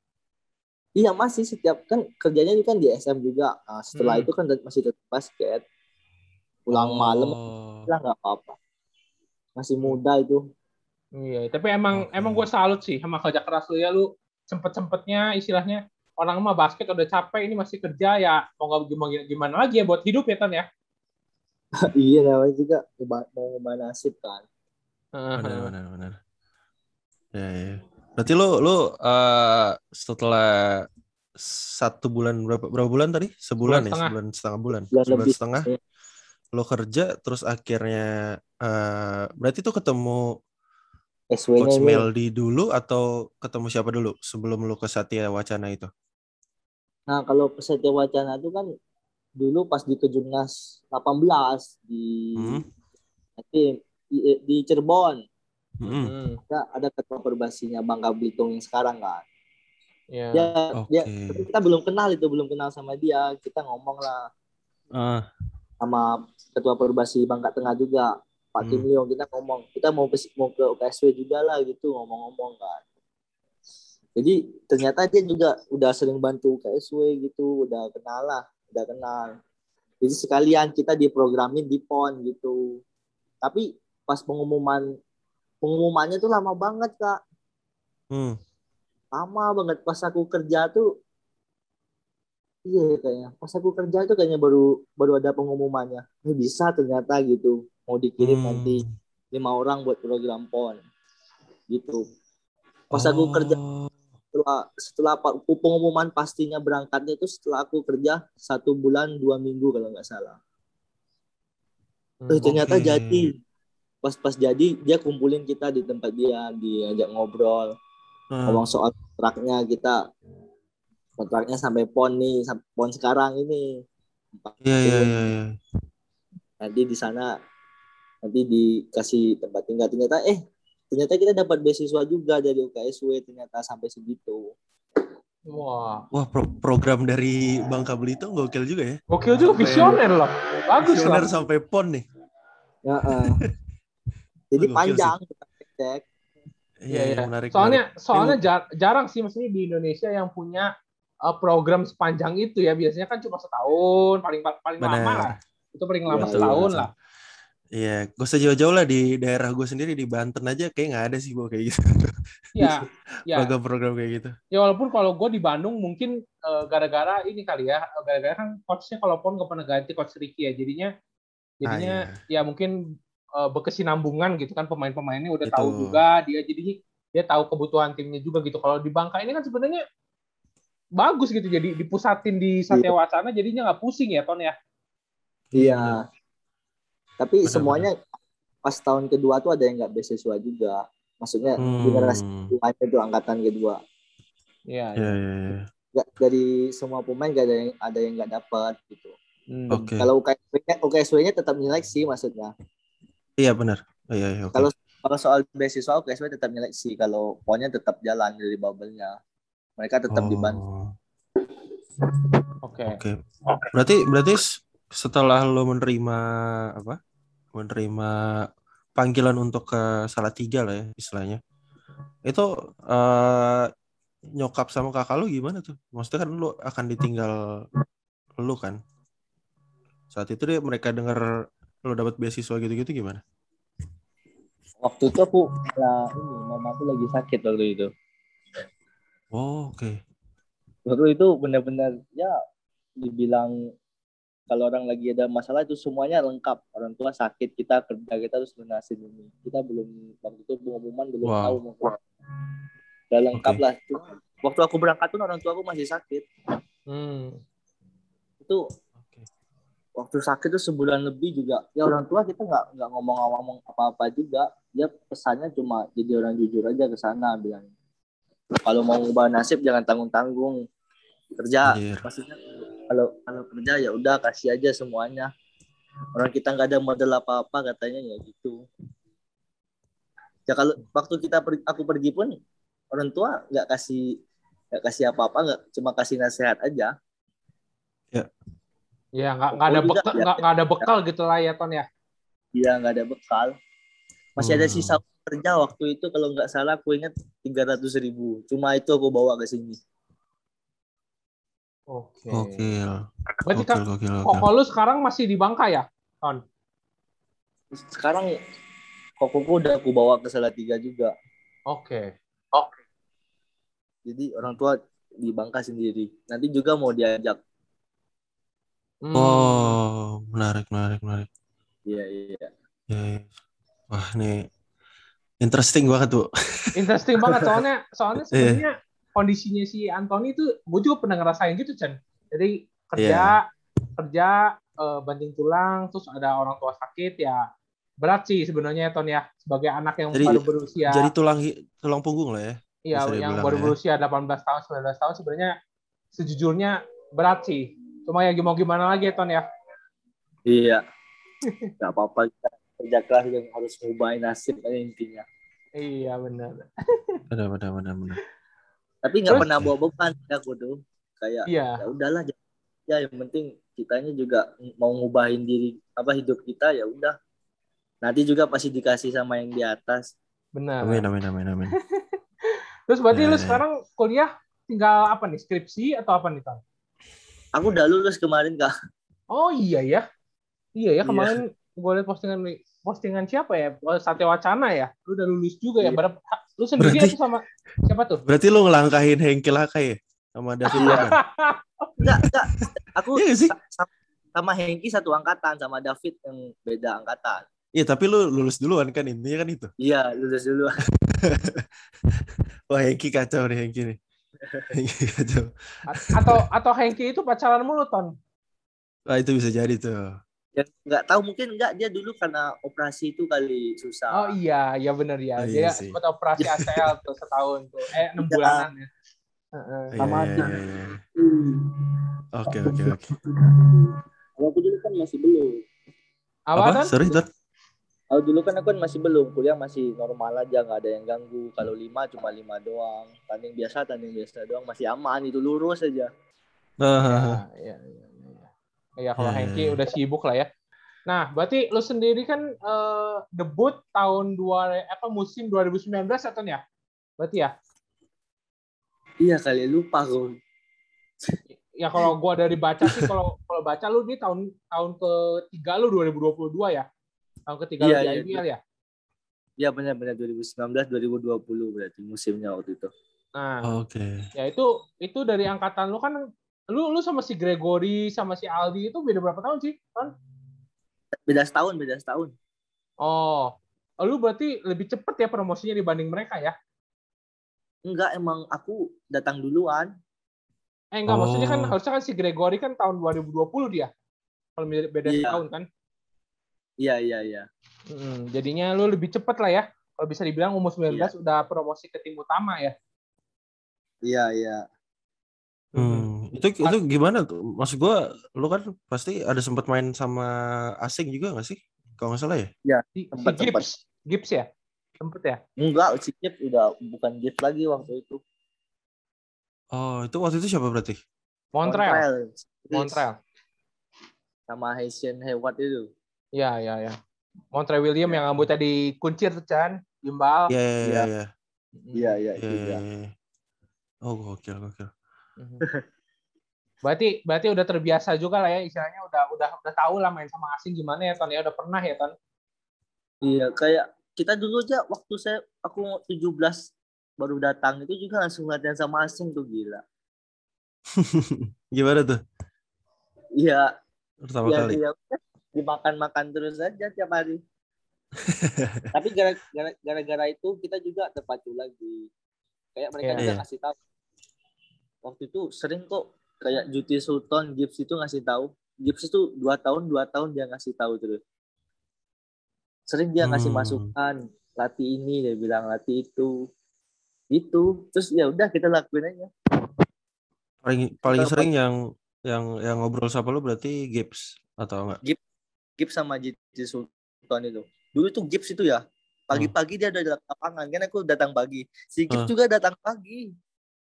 Iya masih setiap kan kerjanya itu kan di SM juga. Nah, setelah Hmm. itu kan masih tetap basket. pulang malam Oh. lah nggak apa-apa masih muda itu Iya, tapi emang Oke. emang gue salut sih sama kerja keras lu ya lu sempet-sempetnya istilahnya orang mah basket udah capek ini masih kerja ya mau nggak gimana gimana lagi ya buat hidup ya Ton ya. (laughs) iya namanya juga mau ngubah nasib kan Benar, benar, benar. Ya, ya. Berarti lu lu eh, setelah satu bulan berapa berapa bulan tadi? Sebulan Sebulan ya, setengah. sebulan setengah bulan. Bulan Sebulan lebih. setengah. Iya. Lu kerja terus akhirnya eh berarti tuh ketemu SW-nya Coach Meldi dulu atau ketemu siapa dulu sebelum lu ke Satya Wacana itu? nah kalau peserta wacana itu kan dulu pas di kejurnas 18 di Hmm. nanti di, di Cirebon Hmm. Hmm, ada ketua perbasinya Bangka Belitung yang sekarang kan. Iya. dia dia Oke. tapi kita belum kenal itu belum kenal sama dia. Kita ngomong lah. Ah, sama ketua perbasi Bangka Tengah juga Pak Hmm. Kim Leong kita ngomong. Kita mau ke mau ke UKSW juga lah gitu ngomong-ngomong kan. Jadi ternyata dia juga udah sering bantu UKSW gitu. Udah kenal lah udah kenal. Jadi sekalian kita diprogramin di PON gitu. Tapi pas pengumuman pengumumannya tuh lama banget kak. Hmm. lama banget. Pas aku kerja tuh iya kayaknya. Pas aku kerja tuh kayaknya baru baru ada pengumumannya. Ini bisa ternyata gitu. Mau dikirim Hmm. nanti lima orang buat program pon. Gitu. Pas aku kerja Oh, setelah setelah pengumuman pastinya berangkatnya itu setelah aku kerja satu bulan dua minggu kalau nggak salah. Hmm, Eh, ternyata Oke. jadi pas pas jadi dia kumpulin kita di tempat dia diajak ngobrol ah, ngomong soal kontraknya kita kontraknya sampai pon nih sampai pon sekarang ini Iya, iya, iya, iya. nanti di sana nanti dikasih tempat tinggal ternyata eh ternyata kita dapat beasiswa juga dari UKSW ternyata sampai segitu Wah, Wah, pro- program dari Bangka Belitung gokil juga ya. gokil juga Sampai- visioner loh. Bagus Visioner loh. sampai PON nih. ya eh. (laughs) jadi Gokil panjang kita cek Iya, iya. menarik. Soalnya menarik. soalnya jar- jarang sih maksudnya di Indonesia yang punya uh, program sepanjang itu ya. Biasanya kan cuma setahun paling paling lama Benar. lah. Itu paling lama Iya, setahun betul. lah. Iya, gak usah jauh-jauh lah di daerah gue sendiri di Banten aja kayak nggak ada sih gue kayak gitu. Ya, (laughs) ya. Program-program kayak gitu. Ya walaupun kalau gue di Bandung mungkin uh, gara-gara ini kali ya, gara-gara kan coachnya kalau pun gak pernah ganti coach Ricky ya, jadinya jadinya Ah, ya mungkin uh, berkesinambungan gitu kan pemain-pemainnya udah Itu. tahu juga dia jadi dia tahu kebutuhan timnya juga gitu. Kalau di Bangka ini kan sebenarnya bagus gitu jadi dipusatin di Satya Wacana jadinya nggak pusing ya Ton ya. iya tapi Benar, semuanya pas tahun kedua tuh ada yang nggak beasiswa juga maksudnya Hmm. generasi tuh angkatan kedua Iya. Iya, iya, iya. nggak dari semua pemain gak ada yang ada yang nggak dapat gitu Hmm. Oke. kalau UKSW-nya UKSW-nya tetap nyeleksi maksudnya Iya benar. Oh, iya, iya, oke. Kalau- kalau soal beasiswa UKSW tetap nyeleksi kalau ponnya tetap jalan dari bubble-nya mereka tetap Oh, dibantu Oke. Oke. Berarti berarti s- setelah lo menerima apa? Menerima panggilan untuk ke Salatiga lah ya istilahnya. Itu eh, nyokap sama kakak lu gimana tuh? Maksudnya kan lu akan ditinggal lu kan? Saat itu dia mereka dengar lu dapat beasiswa gitu-gitu gimana? waktu itu aku malah ini mama aku lagi sakit waktu itu Oh, oke. waktu itu benar-benar ya dibilang kalau orang lagi ada masalah itu semuanya lengkap orang tua sakit kita kerja kita harus lunasin ini kita belum waktu itu pengumuman belum Wow. tahu mau udah lengkap Oke. lah waktu aku berangkat pun orang tua aku masih sakit Hmm. itu. Waktu sakit tuh sebulan lebih juga. Ya orang tua kita nggak nggak ngomong-ngomong apa-apa juga. Dia pesannya cuma jadi orang jujur aja ke sana bilang kalau mau ngubah nasib jangan tanggung-tanggung. Kerja Anjir. maksudnya kalau kalau kerja ya udah kasih aja semuanya. Orang kita nggak ada modal apa-apa katanya ya gitu. Ya kalau waktu kita per- aku pergi pun orang tua nggak kasih nggak kasih apa-apa nggak cuma kasih nasihat aja. Ya nggak nggak ada Oh, bekal nggak nggak ada bekal gitu lah ya Ton ya. Iya nggak ada bekal. Masih ada Hmm. sisa kerja waktu itu kalau nggak salah aku ingat tiga ratus ribu. Cuma itu aku bawa ke sini. Oke. Gokil. Berarti kan koko lu sekarang masih di Bangka ya? Ton. sekarang kokoku udah aku bawa ke Salatiga juga. Oke. Jadi orang tua di Bangka sendiri. Nanti juga mau diajak. Hmm. Oh, menarik, menarik, menarik. Iya, iya. Ya, ya. Wah, nih interesting banget tuh. Interesting banget soalnya soalnya (laughs) Iya. sebenarnya kondisinya si Anthony itu gue juga pernah ngerasain gitu Chan. Jadi kerja kerja eh, banting tulang terus ada orang tua sakit ya berat sih sebenarnya Ton ya sebagai anak yang Jadi- baru berusia Jadi tulang tulang punggung lah ya. iya yang baru ya. berusia 18 tahun 19 tahun sebenarnya sejujurnya berat sih. Cuma ya mau gimana lagi ya Ton ya. Iya. (laughs) Gak apa-apa kita kerja keras yang harus ngubahin nasib aja intinya. Iya benar. Benar, benar, benar, benar. Tapi nggak Terus- pernah bawa beban aku tuh. Kayak Iya. ya udahlah ya yang penting kitanya juga mau ngubahin diri apa hidup kita ya udah. Nanti juga pasti dikasih sama yang di atas. Benar. Amin, amin, amin, amin. (laughs) Terus berarti Ya, lu ya. sekarang kuliah tinggal apa nih skripsi atau apa nih Ton? Aku udah lulus kemarin kak. Oh iya ya. Iya ya Iya. kemarin gue liat postingan postingan siapa ya? Oh, Satya Wacana ya. Lu udah lulus juga ya. Iya. Berapa lu sendiri Berarti- atau sama siapa tuh? Berarti lu ngelangkahin Hengki Lakai ya? Sama David (laughs) Iya. Logan? Enggak, enggak. Aku Iya sih? sa- sa- sama Hengki satu angkatan sama David yang beda angkatan. Iya, tapi lu lulus duluan kan intinya kan itu. Iya, lulus dulu. (laughs) Wah, Hengki kacau nih Hengki nih. Hengki kacau. A- atau atau Hengki itu pacaran mulu ton? Wah, itu bisa jadi tuh. Ya enggak tahu mungkin enggak dia dulu karena operasi itu kali susah. Oh iya, iya bener ya. Oh, Dia iya sih. sempat operasi ACL (laughs) tuh setahun tuh. Eh enam Iya. bulanan ya. Heeh. Iya, Sama iya, aja. iya, iya. Oke, oke, oke. Kalau aku dulu kan masih belum. Apa, Apa? Sorry, Ton. Kalau dulu kan aku kan masih belum, kuliah masih normal aja, nggak ada yang ganggu. Kalau lima cuma lima doang, tanding biasa, tanding biasa doang, masih aman itu lurus aja. Ah, Iya, iya, iya. iya. Iya, kalau Iya, Hengki udah sibuk lah ya. Nah, berarti lu sendiri kan eh, debut tahun dua apa musim 2019 ya Ton ya? Berarti ya? Iya kali lupa aku. Ya kalau gua dari baca sih kalau kalau baca lu ini tahun tahun ketiga lu 2022 ya. Tahun ketiga Iya, di iya, IBL ya. Iya benar-benar 2019 2020 berarti musimnya waktu itu. Nah, Oke. ya itu itu dari angkatan lu kan lu lu sama si Gregory sama si Aldi itu beda berapa tahun sih? Ton? Beda setahun, beda setahun. Oh, lu berarti lebih cepet ya promosinya dibanding mereka ya? Enggak, emang aku datang duluan. Eh enggak, maksudnya kan Oh. harusnya kan si Gregory kan tahun 2020 dia. Kalau beda beda Iya. tahun kan. Iya, iya, iya. Mm, jadinya lu lebih cepet lah ya. Kalau bisa dibilang umur 19 udah promosi ke tim utama ya. Iya, iya. Hmm, itu itu gimana tuh? Maksud gua, lu kan pasti ada sempat main sama asing juga gak sih? Kalau nggak salah ya? Si Tempat- Gibbs, Gibbs ya? Sempet ya? Enggak, si Kip udah bukan gift lagi waktu itu. Oh, itu waktu itu siapa berarti? Montreal. Chris. Montreal. Sama Haitian Hayward itu. Iya, iya, iya. Montreal William yang rambutnya dikuncir tuh Chan, gimbal. Iya, iya, iya, iya. Iya, iya, Iya, iya, iya. Oh, gokil, gokil. Mhm. Berarti berarti udah terbiasa juga lah ya istilahnya udah udah udah tahu lah main sama asing gimana ya Ton ya udah pernah ya Ton. Iya, kayak kita dulu aja waktu saya aku mau 17 baru datang itu juga langsung latihan sama asing tuh gila. (laughs) Gimana tuh? Iya, Pertama iya, kali. iya. Dimakan-makan terus aja tiap hari. (laughs) Tapi gara- gara- gara-gara itu kita juga terpacu lagi. Kayak mereka Iya. juga Iya. ngasih tahu. Waktu itu sering kok kayak Juti Sultan Gibbs itu ngasih tahu. Gibbs itu dua tahun dua tahun dia ngasih tahu terus. Sering dia ngasih Hmm. masukan, latih ini dia bilang latih itu. Itu terus ya udah kita lakuin aja. Paling paling sering yang yang yang ngobrol sama lu berarti Gibbs atau enggak? Gibbs sama Juti Sultan itu. Dulu tuh Gibbs itu ya pagi-pagi dia udah di lapangan kan aku datang pagi. Si Gibbs Hmm. juga datang pagi.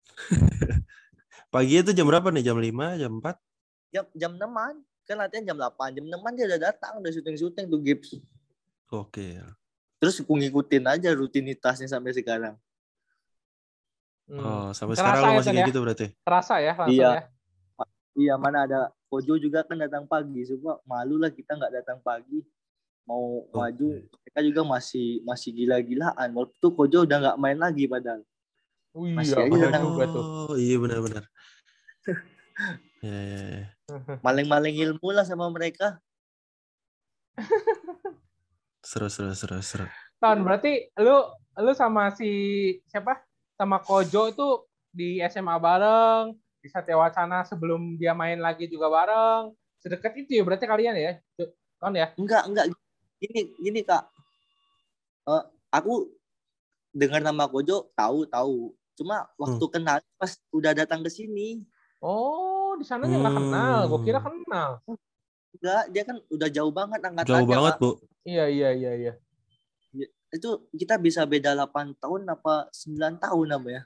(laughs) Pagi itu jam berapa nih? Jam 5, jam 4? Jam jam 6 kan latihan jam 8 jam 6 dia udah datang udah syuting-syuting tuh Gibbs. Oke. Terus aku ngikutin aja rutinitasnya sampai sekarang. Hmm. Oh, sampai Kerasa sekarang ya, masih kayak ya? gitu berarti? Terasa ya langsung Iya. ya. Iya mana ada Kojo juga kan datang pagi. Semua malu lah kita nggak datang pagi. mau Oh. maju mereka juga masih masih gila-gilaan waktu itu Kojo udah nggak main lagi padahal Oh Masih iya, aja benar datang. juga tuh. Oh iya benar-benar. (laughs) ya, ya, ya. maling-maling ilmu lah sama mereka Seru seru seru seru. Ton, berarti lu lu sama si siapa? Sama Kojo tuh di SMA bareng, di Satya Wacana sebelum dia main lagi juga bareng. Sedekat itu ya berarti kalian ya? Ton ya? enggak enggak gini gini kak Eh, aku dengar nama Kojo tahu tahu cuma waktu kenal pas udah datang ke sini Oh, di sana nggak Hmm. kenal. Gue kira kenal. enggak dia kan udah jauh banget angkatannya Jauh banget, Kak. Bu. Iya, iya, iya, iya. itu kita bisa beda 8 tahun apa 9 tahun apa ya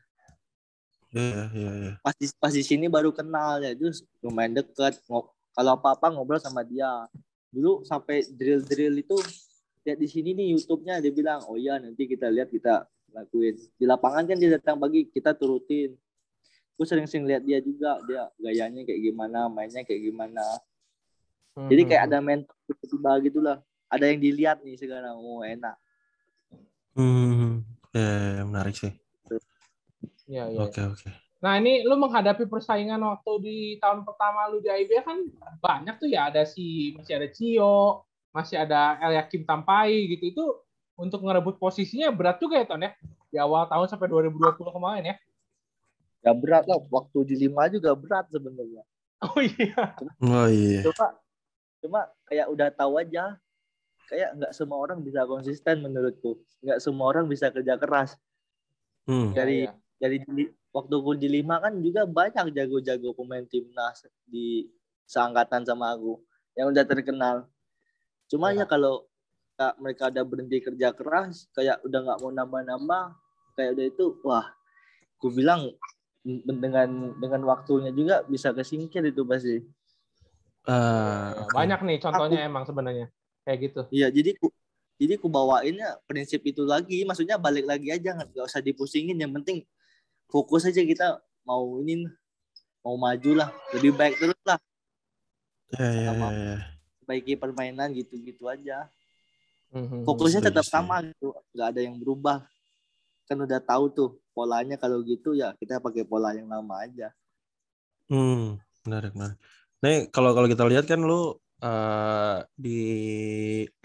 Iya, iya, iya. pas di, pas di sini baru kenal ya. Terus lumayan deket. Kalau apa apa ngobrol sama dia. Dulu sampai drill drill itu lihat di sini nih YouTube-nya dia bilang oh iya nanti kita lihat kita lakuin. Di lapangan kan dia datang pagi kita turutin. Gue sering-sering lihat dia juga dia gayanya kayak gimana mainnya kayak gimana. Jadi kayak ada mentor tiba-tiba gitulah. Ada yang dilihat nih sekarang oh enak. Hmm, ya, ya, ya, menarik sih. Iya, iya. Oke, oke. Nah ini lu menghadapi persaingan waktu di tahun pertama lu di IBL kan banyak tuh ya ada si masih ada Cio, masih ada El Yakim Tampai gitu itu untuk ngerebut posisinya berat juga ya Ton ya di awal tahun sampai 2020 kemarin ya. ya berat lah waktu di lima juga berat sebenarnya Oh iya. Oh iya. cuma cuma kayak udah tahu aja kayak nggak semua orang bisa konsisten menurutku nggak semua orang bisa kerja keras Hmm. Dari- Iya, iya. Dari di- waktu gue di lima kan juga banyak jago-jago pemain timnas di seangkatan sama aku yang udah terkenal cuma Ya. ya kalau ka- mereka udah berhenti kerja keras kayak udah nggak mau nambah-nambah kayak udah itu wah gue bilang dengan dengan waktunya juga bisa kesingkir itu pasti oke. Banyak nih contohnya emang sebenarnya kayak gitu. Iya, jadi ku jadi ku bawainnya prinsip itu lagi, maksudnya balik lagi aja nggak usah dipusingin, yang penting fokus aja kita mau ini mau maju lah, lebih baik terus lah, Ya, ya, ya, ya. perbaiki permainan gitu-gitu aja. Mhm. Fokusnya Setuju, tetap sama gitu, nggak ada yang berubah. Kan udah tahu tuh polanya kalau gitu ya kita pakai pola yang lama aja. Hmm, menarik, menarik. Nih, kalau kalau kita lihat kan lu eh, di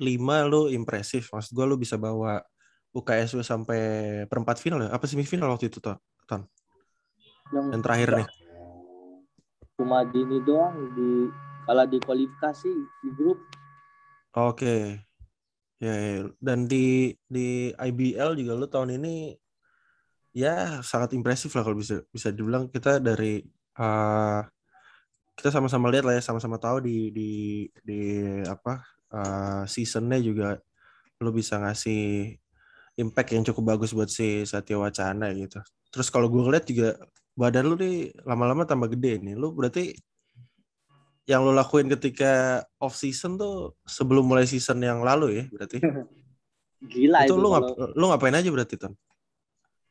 lima lu impresif. Maksud gua lu bisa bawa UKSW sampai perempat final ya? Apa semifinal waktu itu, Ton? Yang Yang terakhir nih. cuma di ini doang di kalau di kualifikasi di grup Oke. Ya, ya. dan di di IBL juga lu tahun ini ya sangat impresif lah kalau bisa bisa dibilang kita dari eh, kita sama-sama lihat lah ya sama-sama tahu di di di apa eh, seasonnya juga lu bisa ngasih impact yang cukup bagus buat si Satya Wacana gitu. Terus kalau gue ngeliat juga badan lu nih lama-lama tambah gede nih. Lu berarti yang lu lakuin ketika off season tuh sebelum mulai season yang lalu ya berarti. (laughs) gila itu itu, lu kalau- ngap, lu ngapain aja berarti Ton?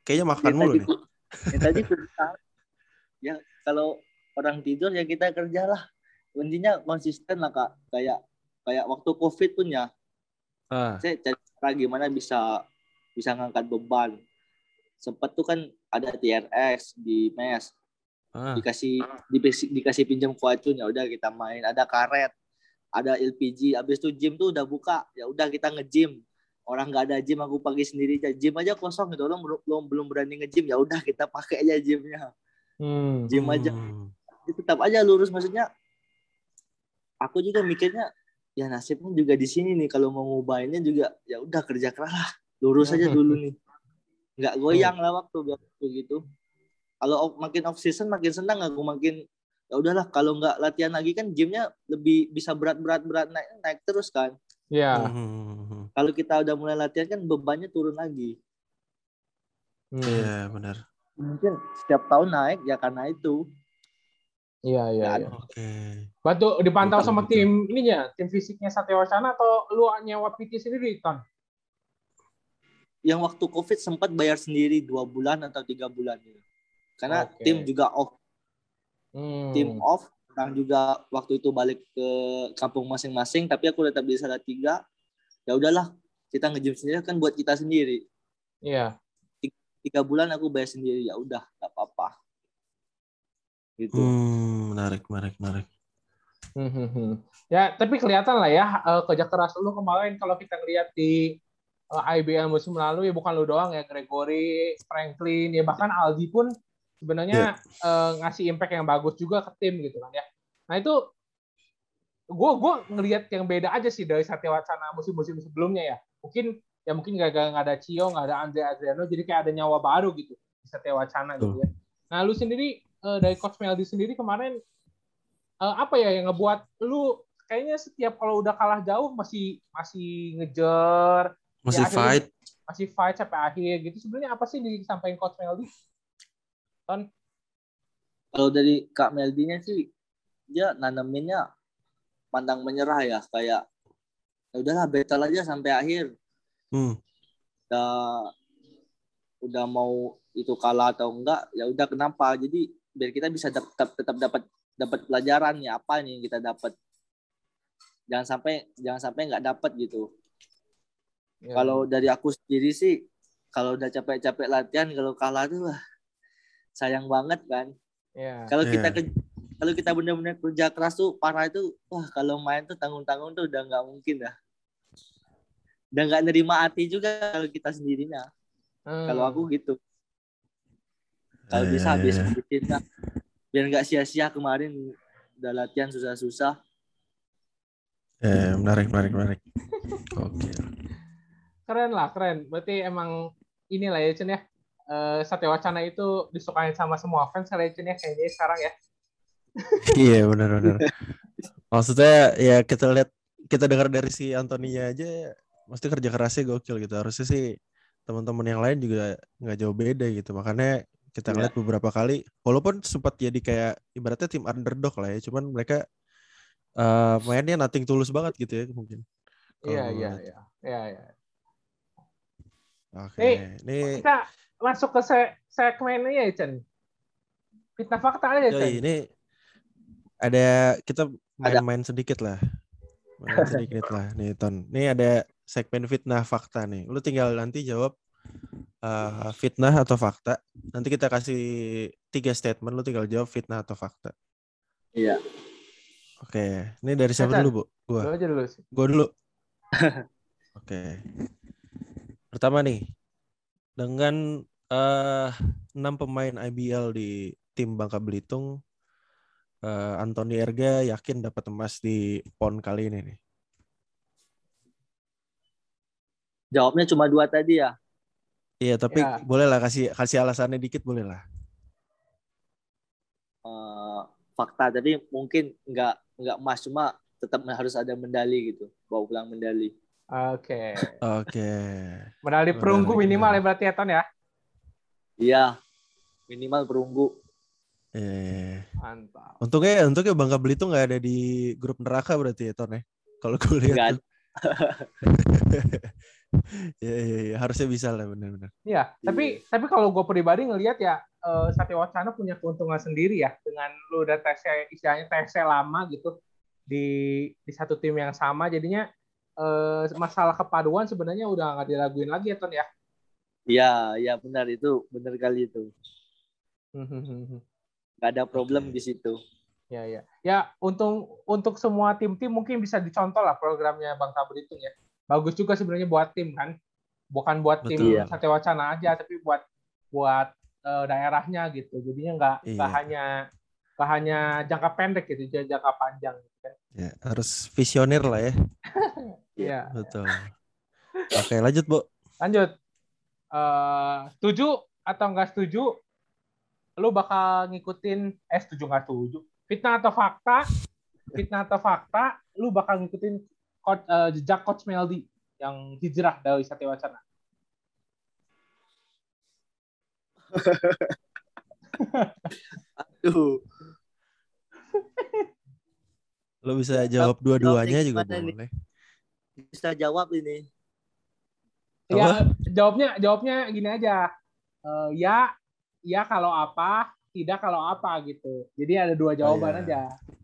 Kayaknya makan Ya, mulu tadi nih. ya, tadi ya kalau orang tidur ya kita kerja lah intinya konsisten lah kak kayak kayak waktu covid pun ya Ah, saya cari cara gimana bisa bisa ngangkat beban sempat tuh kan ada TRX di mes ah. dikasih dikasih, dikasih pinjam kuacun ya udah kita main ada karet ada LPG habis itu gym tuh udah buka ya udah kita nge-gym orang nggak ada gym aku pakai sendiri aja gym aja kosong gitu orang belum belum berani nge-gym ya udah kita pakai aja gymnya Hmm. gym aja Hmm. tetap aja lurus maksudnya aku juga mikirnya ya nasibnya juga di sini nih kalau mau ngubahinnya juga ya udah kerja keras lah lurus aja (laughs) dulu nih nggak goyang lah waktu biar begitu kalau makin off season makin senang aku makin ya udahlah kalau nggak latihan lagi kan gymnya lebih bisa berat berat berat naik naik terus kan Iya. Hmm. kalau kita udah mulai latihan kan bebannya turun lagi Hmm. Iya benar. mungkin setiap tahun naik ya karena itu Iya, iya, iya. Oke. Batu dipantau Betul, sama betul. tim ininya, tim fisiknya Satya Wacana atau lu nyewa PT sendiri, Ton? Yang waktu covid sempat bayar sendiri dua bulan atau tiga bulan gitu. karena Oke. tim juga off Hmm. tim off orang juga waktu itu balik ke kampung masing-masing tapi aku tetap di Salatiga ya udahlah kita nge-gym sendiri kan buat kita sendiri Iya. tiga bulan aku bayar sendiri ya udah nggak apa-apa gitu Hmm, menarik, menarik, menarik. Hmm, Ya, tapi kelihatan lah ya eh, kerja keras lu kemarin kalau kita lihat di IBL musim lalu ya bukan lu doang ya Gregory, Franklin, ya bahkan Aldi pun sebenarnya eh, ngasih impact yang bagus juga ke tim gitu kan ya. Nah itu gue gue ngelihat yang beda aja sih dari Satya Wacana musim-musim sebelumnya ya. Mungkin ya mungkin gak, gak, ada Cio, gak ada Andre Adriano, jadi kayak ada nyawa baru gitu di Satya Wacana gitu ya. Nah lu sendiri eh, dari Coach Meldi sendiri kemarin eh, apa ya yang ngebuat lu kayaknya setiap kalau udah kalah jauh masih masih ngejar Masih Ya, akhirnya- fight. masih fight sampai akhir gitu. Sebenarnya apa sih yang disampaikan coach Meldi? kalau dari Kak Meldinya sih dia nanaminnya pandang menyerah ya. Kayak ya udahlah battle aja sampai akhir. Hmm. udah udah mau itu kalah atau enggak ya udah kenapa? Jadi biar kita bisa tetap tetap dapat dapat pelajaran ya apa nih yang kita dapat. Jangan sampai jangan sampai nggak dapat gitu Ya. kalau dari aku sendiri sih kalau udah capek-capek latihan kalau kalah tuh wah, sayang banget kan ya. kalau kita Iya. ke- kalau kita benar-benar kerja keras tuh parah itu wah kalau main tuh tanggung-tanggung tuh udah nggak mungkin dah udah nggak nerima hati juga kalau kita sendirinya Hmm. kalau aku gitu kalau Eh, bisa habis iya. habisin lah biar nggak sia-sia kemarin udah latihan susah-susah Eh, menarik, menarik, menarik. Oke. Keren lah keren. Berarti emang inilah ya Chen ya. Eh, Satya Wacana itu disukain sama semua fans ya Chen ya kayaknya sekarang ya. (laughs) Iya, benar, benar. Maksudnya ya kita lihat kita dengar dari si Antoninya aja mesti kerja kerasnya gokil gitu. Harusnya sih teman-teman yang lain juga nggak jauh beda gitu. Makanya kita Iya. ngeliat beberapa kali walaupun sempat jadi kayak ibaratnya tim underdog lah ya, cuman mereka eh, mainnya nothing tulus banget gitu ya mungkin. Iya iya lihat. iya. Iya iya. Oke. Nih, Nih, Kita masuk ke se segmennya ya Chen. Fitnah fakta aja Chen. ini ada kita main-main sedikit lah. Main sedikit lah nih Ton. Ini ada segmen fitnah fakta nih. Lu tinggal nanti jawab eh, fitnah atau fakta. Nanti kita kasih tiga statement. Lu tinggal jawab fitnah atau fakta. iya Oke. Ini dari siapa dulu, Bu? Gua. Lu aja dulu sih. Gua dulu. (laughs) Oke. Pertama nih. Dengan eh, enam pemain IBL di tim Bangka Belitung, eh, Anthony Erga yakin dapat emas di PON kali ini nih. jawabnya cuma dua tadi ya Iya, tapi Ya. boleh lah kasih kasih alasannya dikit boleh lah. Eh, fakta tapi mungkin nggak nggak emas cuma tetap harus ada medali gitu bawa pulang medali Oke. Oke. Medali perunggu minimal ya berarti ya Ton ya. iya minimal perunggu Eh, Mantap. untungnya untungnya Bangka Belitung nggak ada di grup neraka berarti ya Ton ya. Kalau gue lihat. (laughs) Iya, iya, iya, harusnya bisa lah benar-benar. Iya, tapi tapi kalau gue pribadi ngelihat ya eh, Satya Wacana punya keuntungan sendiri ya dengan lu udah tesnya istilahnya tesnya lama gitu di di satu tim yang sama jadinya eh, masalah kepaduan sebenarnya udah nggak diraguin lagi ya Ton ya. iya iya benar itu benar kali itu nggak ada problem di situ ya ya. Ya untung untuk semua tim-tim mungkin bisa dicontoh lah programnya Bangka Belitung ya. Bagus juga sebenarnya buat tim kan. Bukan buat tim Betul. Satya Wacana aja tapi buat buat eh, daerahnya gitu. Jadinya nggak nggak Iya. hanya nggak hanya jangka pendek gitu, jadi jangka panjang. Gitu kan. Ya, harus visioner lah ya. (laughs) Iya. Betul. Oke, lanjut, Bu. Lanjut. Eh, setuju atau nggak setuju? Lu bakal ngikutin eh setuju nggak setuju? Fitnah atau fakta? Fitnah atau fakta? Lu bakal ngikutin coach, eh, jejak coach Meldi yang hijrah dari Satya Wacana. Tuh. Lo bisa jawab dua-duanya juga gimana nih? Bisa jawab ini Ya, jawabnya jawabnya gini aja. Eh, ya, ya kalau apa, tidak kalau apa gitu. Jadi ada dua jawaban iya. aja.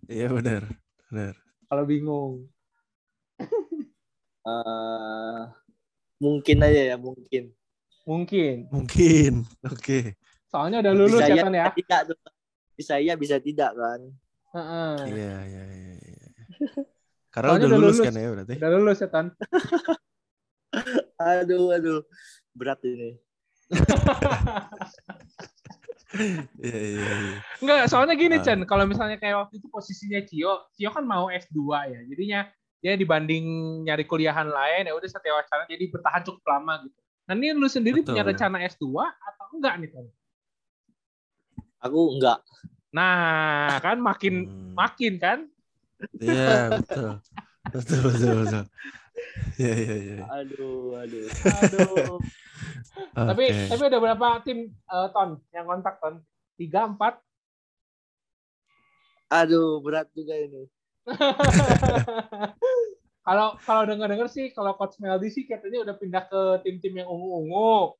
Iya benar. Benar. Kalau bingung. (laughs) Eh, mungkin aja ya mungkin. Mungkin. Mungkin. Oke. Soalnya udah lulus bisa ya iya, Ton ya. bisa tidak. Bisa iya bisa tidak kan. Heeh. Iya, iya, iya. Karena udah udah lulus, lulus. kan ya berarti. Udah lulus ya Ton. Aduh aduh berat ini. (laughs) Iya, iya, iya. Enggak, soalnya gini Ah. Chen, kalau misalnya kayak waktu itu posisinya Cio, Cio kan mau S2 ya. Jadinya dia dibanding nyari kuliahan lain ya udah setia wacana jadi bertahan cukup lama gitu. Nah, ini lu sendiri Betul. punya rencana S2 atau enggak nih, Ton? Aku enggak. Nah, kan makin Hmm. makin kan? Iya, betul. Betul, betul, betul. Iya, iya, iya. Aduh aduh. Aduh. (laughs) tapi Oke. tapi udah berapa tim eh, Ton yang kontak Ton? Tiga, empat? Aduh berat juga ini. (laughs) Kalau kalau dengar-dengar sih kalau coach Meldi sih katanya udah pindah ke tim-tim yang ungu-ungu.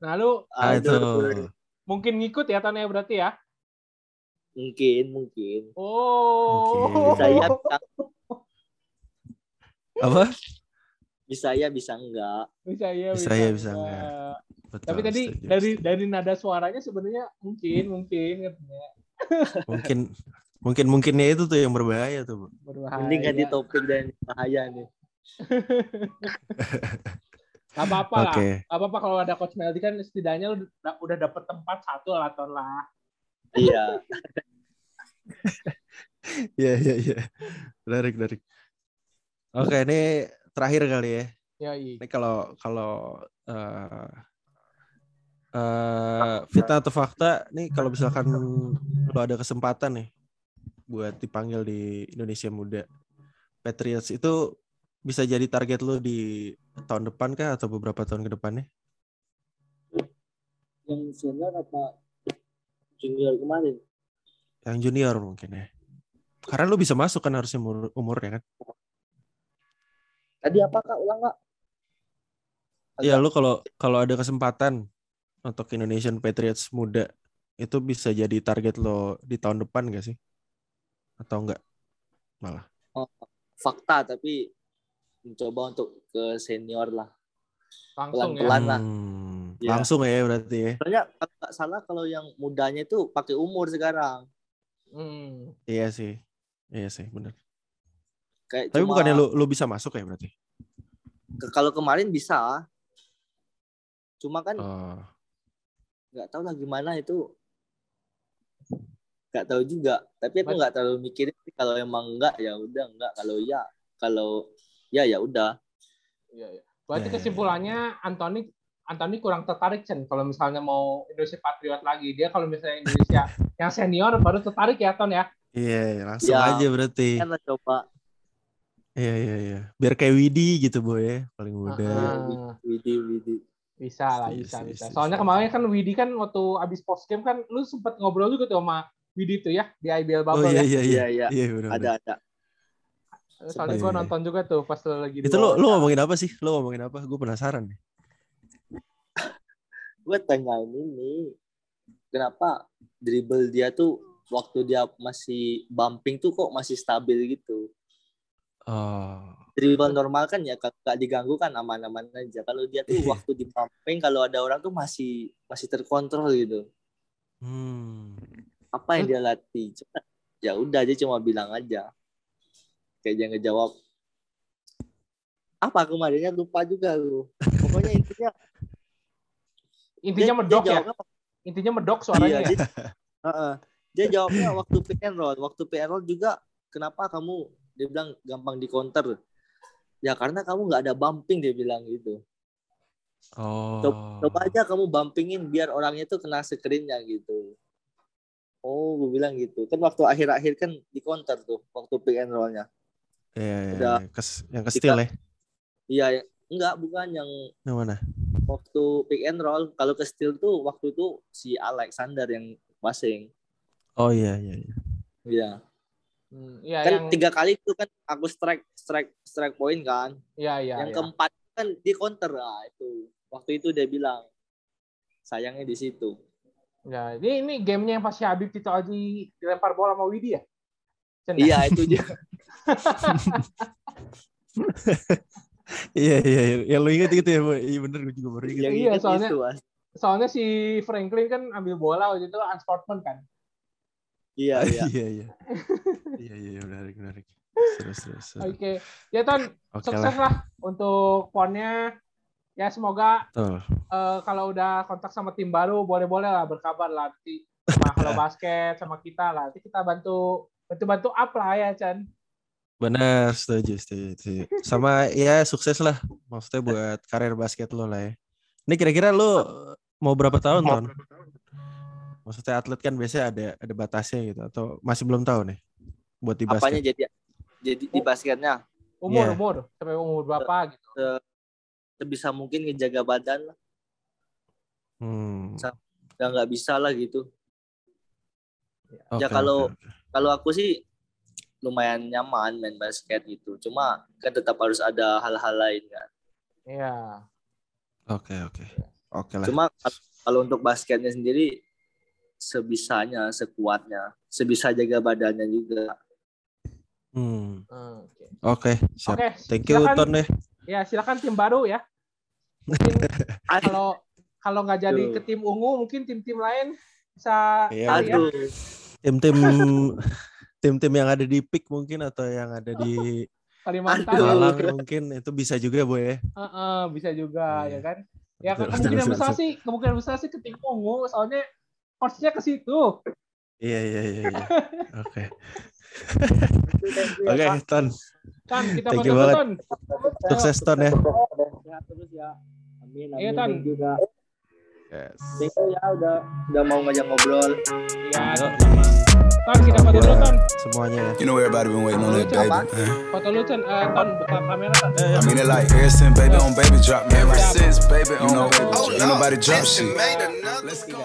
Nah, lu. Aduh. mungkin ngikut ya Ton ya berarti ya? Mungkin mungkin. Oh. Mungkin. Bisa iya bisa, Apa? bisa iya bisa enggak. Bisa ya, Bisa ya, bisa enggak. Betul, Tapi tadi setuju, dari setuju. dari nada suaranya sebenarnya mungkin mungkin katanya mungkin mungkin mungkinnya itu tuh yang berbahaya tuh, Bu. berbahaya. Mending ganti topik dan bahaya nih. (laughs) Gak apa-apa lah. Oke. Gak apa-apa kalau ada coach Meldi kan setidaknya lu udah, udah dapet tempat satu lah ton lah. Iya. (laughs) Iya, iya, iya. Menarik, menarik. Oke, ini terakhir kali ya. Ya, iya. Ini kalau kalau eh eh, fitnah atau fakta nih kalau misalkan lo ada kesempatan nih buat dipanggil di Indonesia Muda Patriots itu bisa jadi target lo di tahun depan kah atau beberapa tahun ke depannya? Yang senior apa junior kemarin? Yang junior mungkin ya. Karena lo bisa masuk kan harusnya umur umurnya kan. Tadi apa kak? Ulang kak? Iya, lo kalau kalau ada kesempatan untuk Indonesian Patriots muda itu bisa jadi target lo di tahun depan gak sih? Atau enggak? Malah. Fakta tapi mencoba untuk ke senior lah. Langsung ya. Pelan-pelan. lah. Hmm, Iya. Langsung ya berarti ya. Soalnya kalau nggak salah kalau yang mudanya itu pakai umur sekarang. Hmm. Iya sih. Iya sih, benar. Kayak Tapi cuma- bukannya lu lu bisa masuk ya berarti? ke- kalau kemarin bisa. Cuma kan Oh, nggak tahu lah gimana itu. Nggak tahu juga. Tapi aku nggak terlalu mikirin sih. kalau emang enggak ya udah enggak. Kalau ya kalau ya ya udah. Iya, iya. Berarti Ya, ya, ya. kesimpulannya Anthony Anthony kurang tertarik Chen kalau misalnya mau Indonesia Patriot lagi. Dia kalau misalnya Indonesia (laughs) yang senior baru tertarik ya Ton ya. iya, langsung Ya. aja berarti. Lah coba Iya, iya, iya. Biar kayak Widi gitu, Boy ya, paling muda. Ah. Widi Widi. Bisa lah, Setuju, bisa, setuju, bisa. setuju, Soalnya setuju. kemarin kan Widi kan waktu abis post game kan lu sempet ngobrol juga tuh sama Widi tuh ya di IBL Oh Bubble iya, ya. iya, iya. Iya iya. Iya. Ada ada. Soalnya Iya, gua iya. nonton juga tuh pas lu lagi Itu lu lu ngomongin apa sih? Lu ngomongin apa? Gue penasaran nih. Gue tanyain ini. Kenapa dribble dia tuh waktu dia masih bumping tuh kok masih stabil gitu. Oh. dribble normal kan ya nggak diganggu kan aman-aman aja. Kalau dia tuh (laughs) waktu di pumping kalau ada orang tuh masih masih terkontrol gitu. Hmm. Apa yang dia latih? Ya udah dia cuma bilang aja. Kayak dia ngejawab. Apa kemarinnya lupa juga lu. Pokoknya intinya Intinya dia- medok dia ya. jawabnya- Intinya medok Iya, suaranya ya. dia, Heeh. dia jawabnya waktu pick and roll. Waktu pick and roll juga kenapa kamu dia bilang gampang di counter. Ya karena kamu nggak ada bumping dia bilang gitu. Oh. Coba, coba aja kamu bumpingin biar orangnya tuh kena screennya gitu. Oh, gue bilang gitu. Kan waktu akhir-akhir kan di counter tuh, waktu pick and roll-nya. Iya, iya, Udah. iya. Kes, yang ke steal ya. Iya, ya. enggak bukan yang Yang mana? Waktu pick and roll. Kalau ke steal tuh waktu itu si Alexander yang passing. Oh iya, iya, iya. Iya. Hmm, Iya Kan yang tiga kali itu kan aku strike strike strike point kan. iya iya. yang iya. keempat kan di counter. Nah, itu. Waktu itu dia bilang sayangnya di situ. Ya, ini ini gamenya yang pas si Habib Tito Aji dilempar bola sama Widi ya? Ya? Iya, itu dia. (laughs) Iya iya iya. Yang lu inget gitu ya, Bu? Iya bener gue juga baru inget. Yang Iya, inget soalnya- itu. Soalnya si Franklin kan ambil bola waktu itu unsportsman kan. Iya, iya. (laughs) Iya iya. Iya iya menarik menarik. Terus terus. Oke. Ya Ton, Oke sukses lah. lah untuk ponnya. Ya semoga Betul. eh, kalau udah kontak sama tim baru boleh-boleh lah berkabar lah nanti sama (laughs) Halo Basket sama kita lah. Nanti kita bantu bantu-bantu up lah ya Chan. Benar, setuju, setuju, setuju. Sama ya sukses lah. Maksudnya buat karir basket lo lah ya. Ini kira-kira lo mau berapa tahun, Ton? Maksudnya atlet kan biasanya ada ada batasnya gitu atau masih belum tahu nih buat di Apanya basket. jadi jadi di basketnya Umur Iya. umur sampai umur berapa gitu. sebisa mungkin ngejaga badan lah. Hmm. Ya nggak bisa lah gitu. oke, Ya, kalau- oke. Kalau aku sih lumayan nyaman main basket gitu. Cuma kan tetap harus ada hal-hal lain kan. Iya. Oke, oke. Oke lah. Cuma kal- kalau untuk basketnya sendiri sebisanya, sekuatnya, sebisa jaga badannya juga. Hmm. Hmm, Oke. Oke, siap. Oke. Thank you silakan- Ton deh. Ya silakan tim baru ya. Mungkin (laughs) kalau kalau nggak jadi ke tim ungu mungkin tim-tim lain bisa Iya, ya. Aduh, Tim-tim (laughs) tim-tim yang ada di PIK mungkin atau yang ada di (laughs) Kalimantan ya. Malang mungkin itu bisa juga, Bu ya. Heeh, bisa juga Iya. ya kan. Ya Betul, kemungkinan betul, besar betul. sih kemungkinan besar sih ke tim ungu soalnya coachnya ke situ. Iya, iya, iya, iya. (laughs) Oke. Oke, ya. Ton. Kan kita Thank you banget. Ton. Sukses Ton ya. Sehat terus ya. Amin, amin. Iya, Tan. Thank you, Kak. Yes. Thank you ya udah udah mau ngajak ngobrol. Iya, sama-sama. Ton kita foto dulu Ton. Semuanya ya. You know everybody been waiting on that baby. Foto lu Ton, Eh, Ton buka kamera Ton. I mean it like ever since baby on baby drop, man. Ever since baby on Baby Drop. ain't nobody drop shit. Let's go.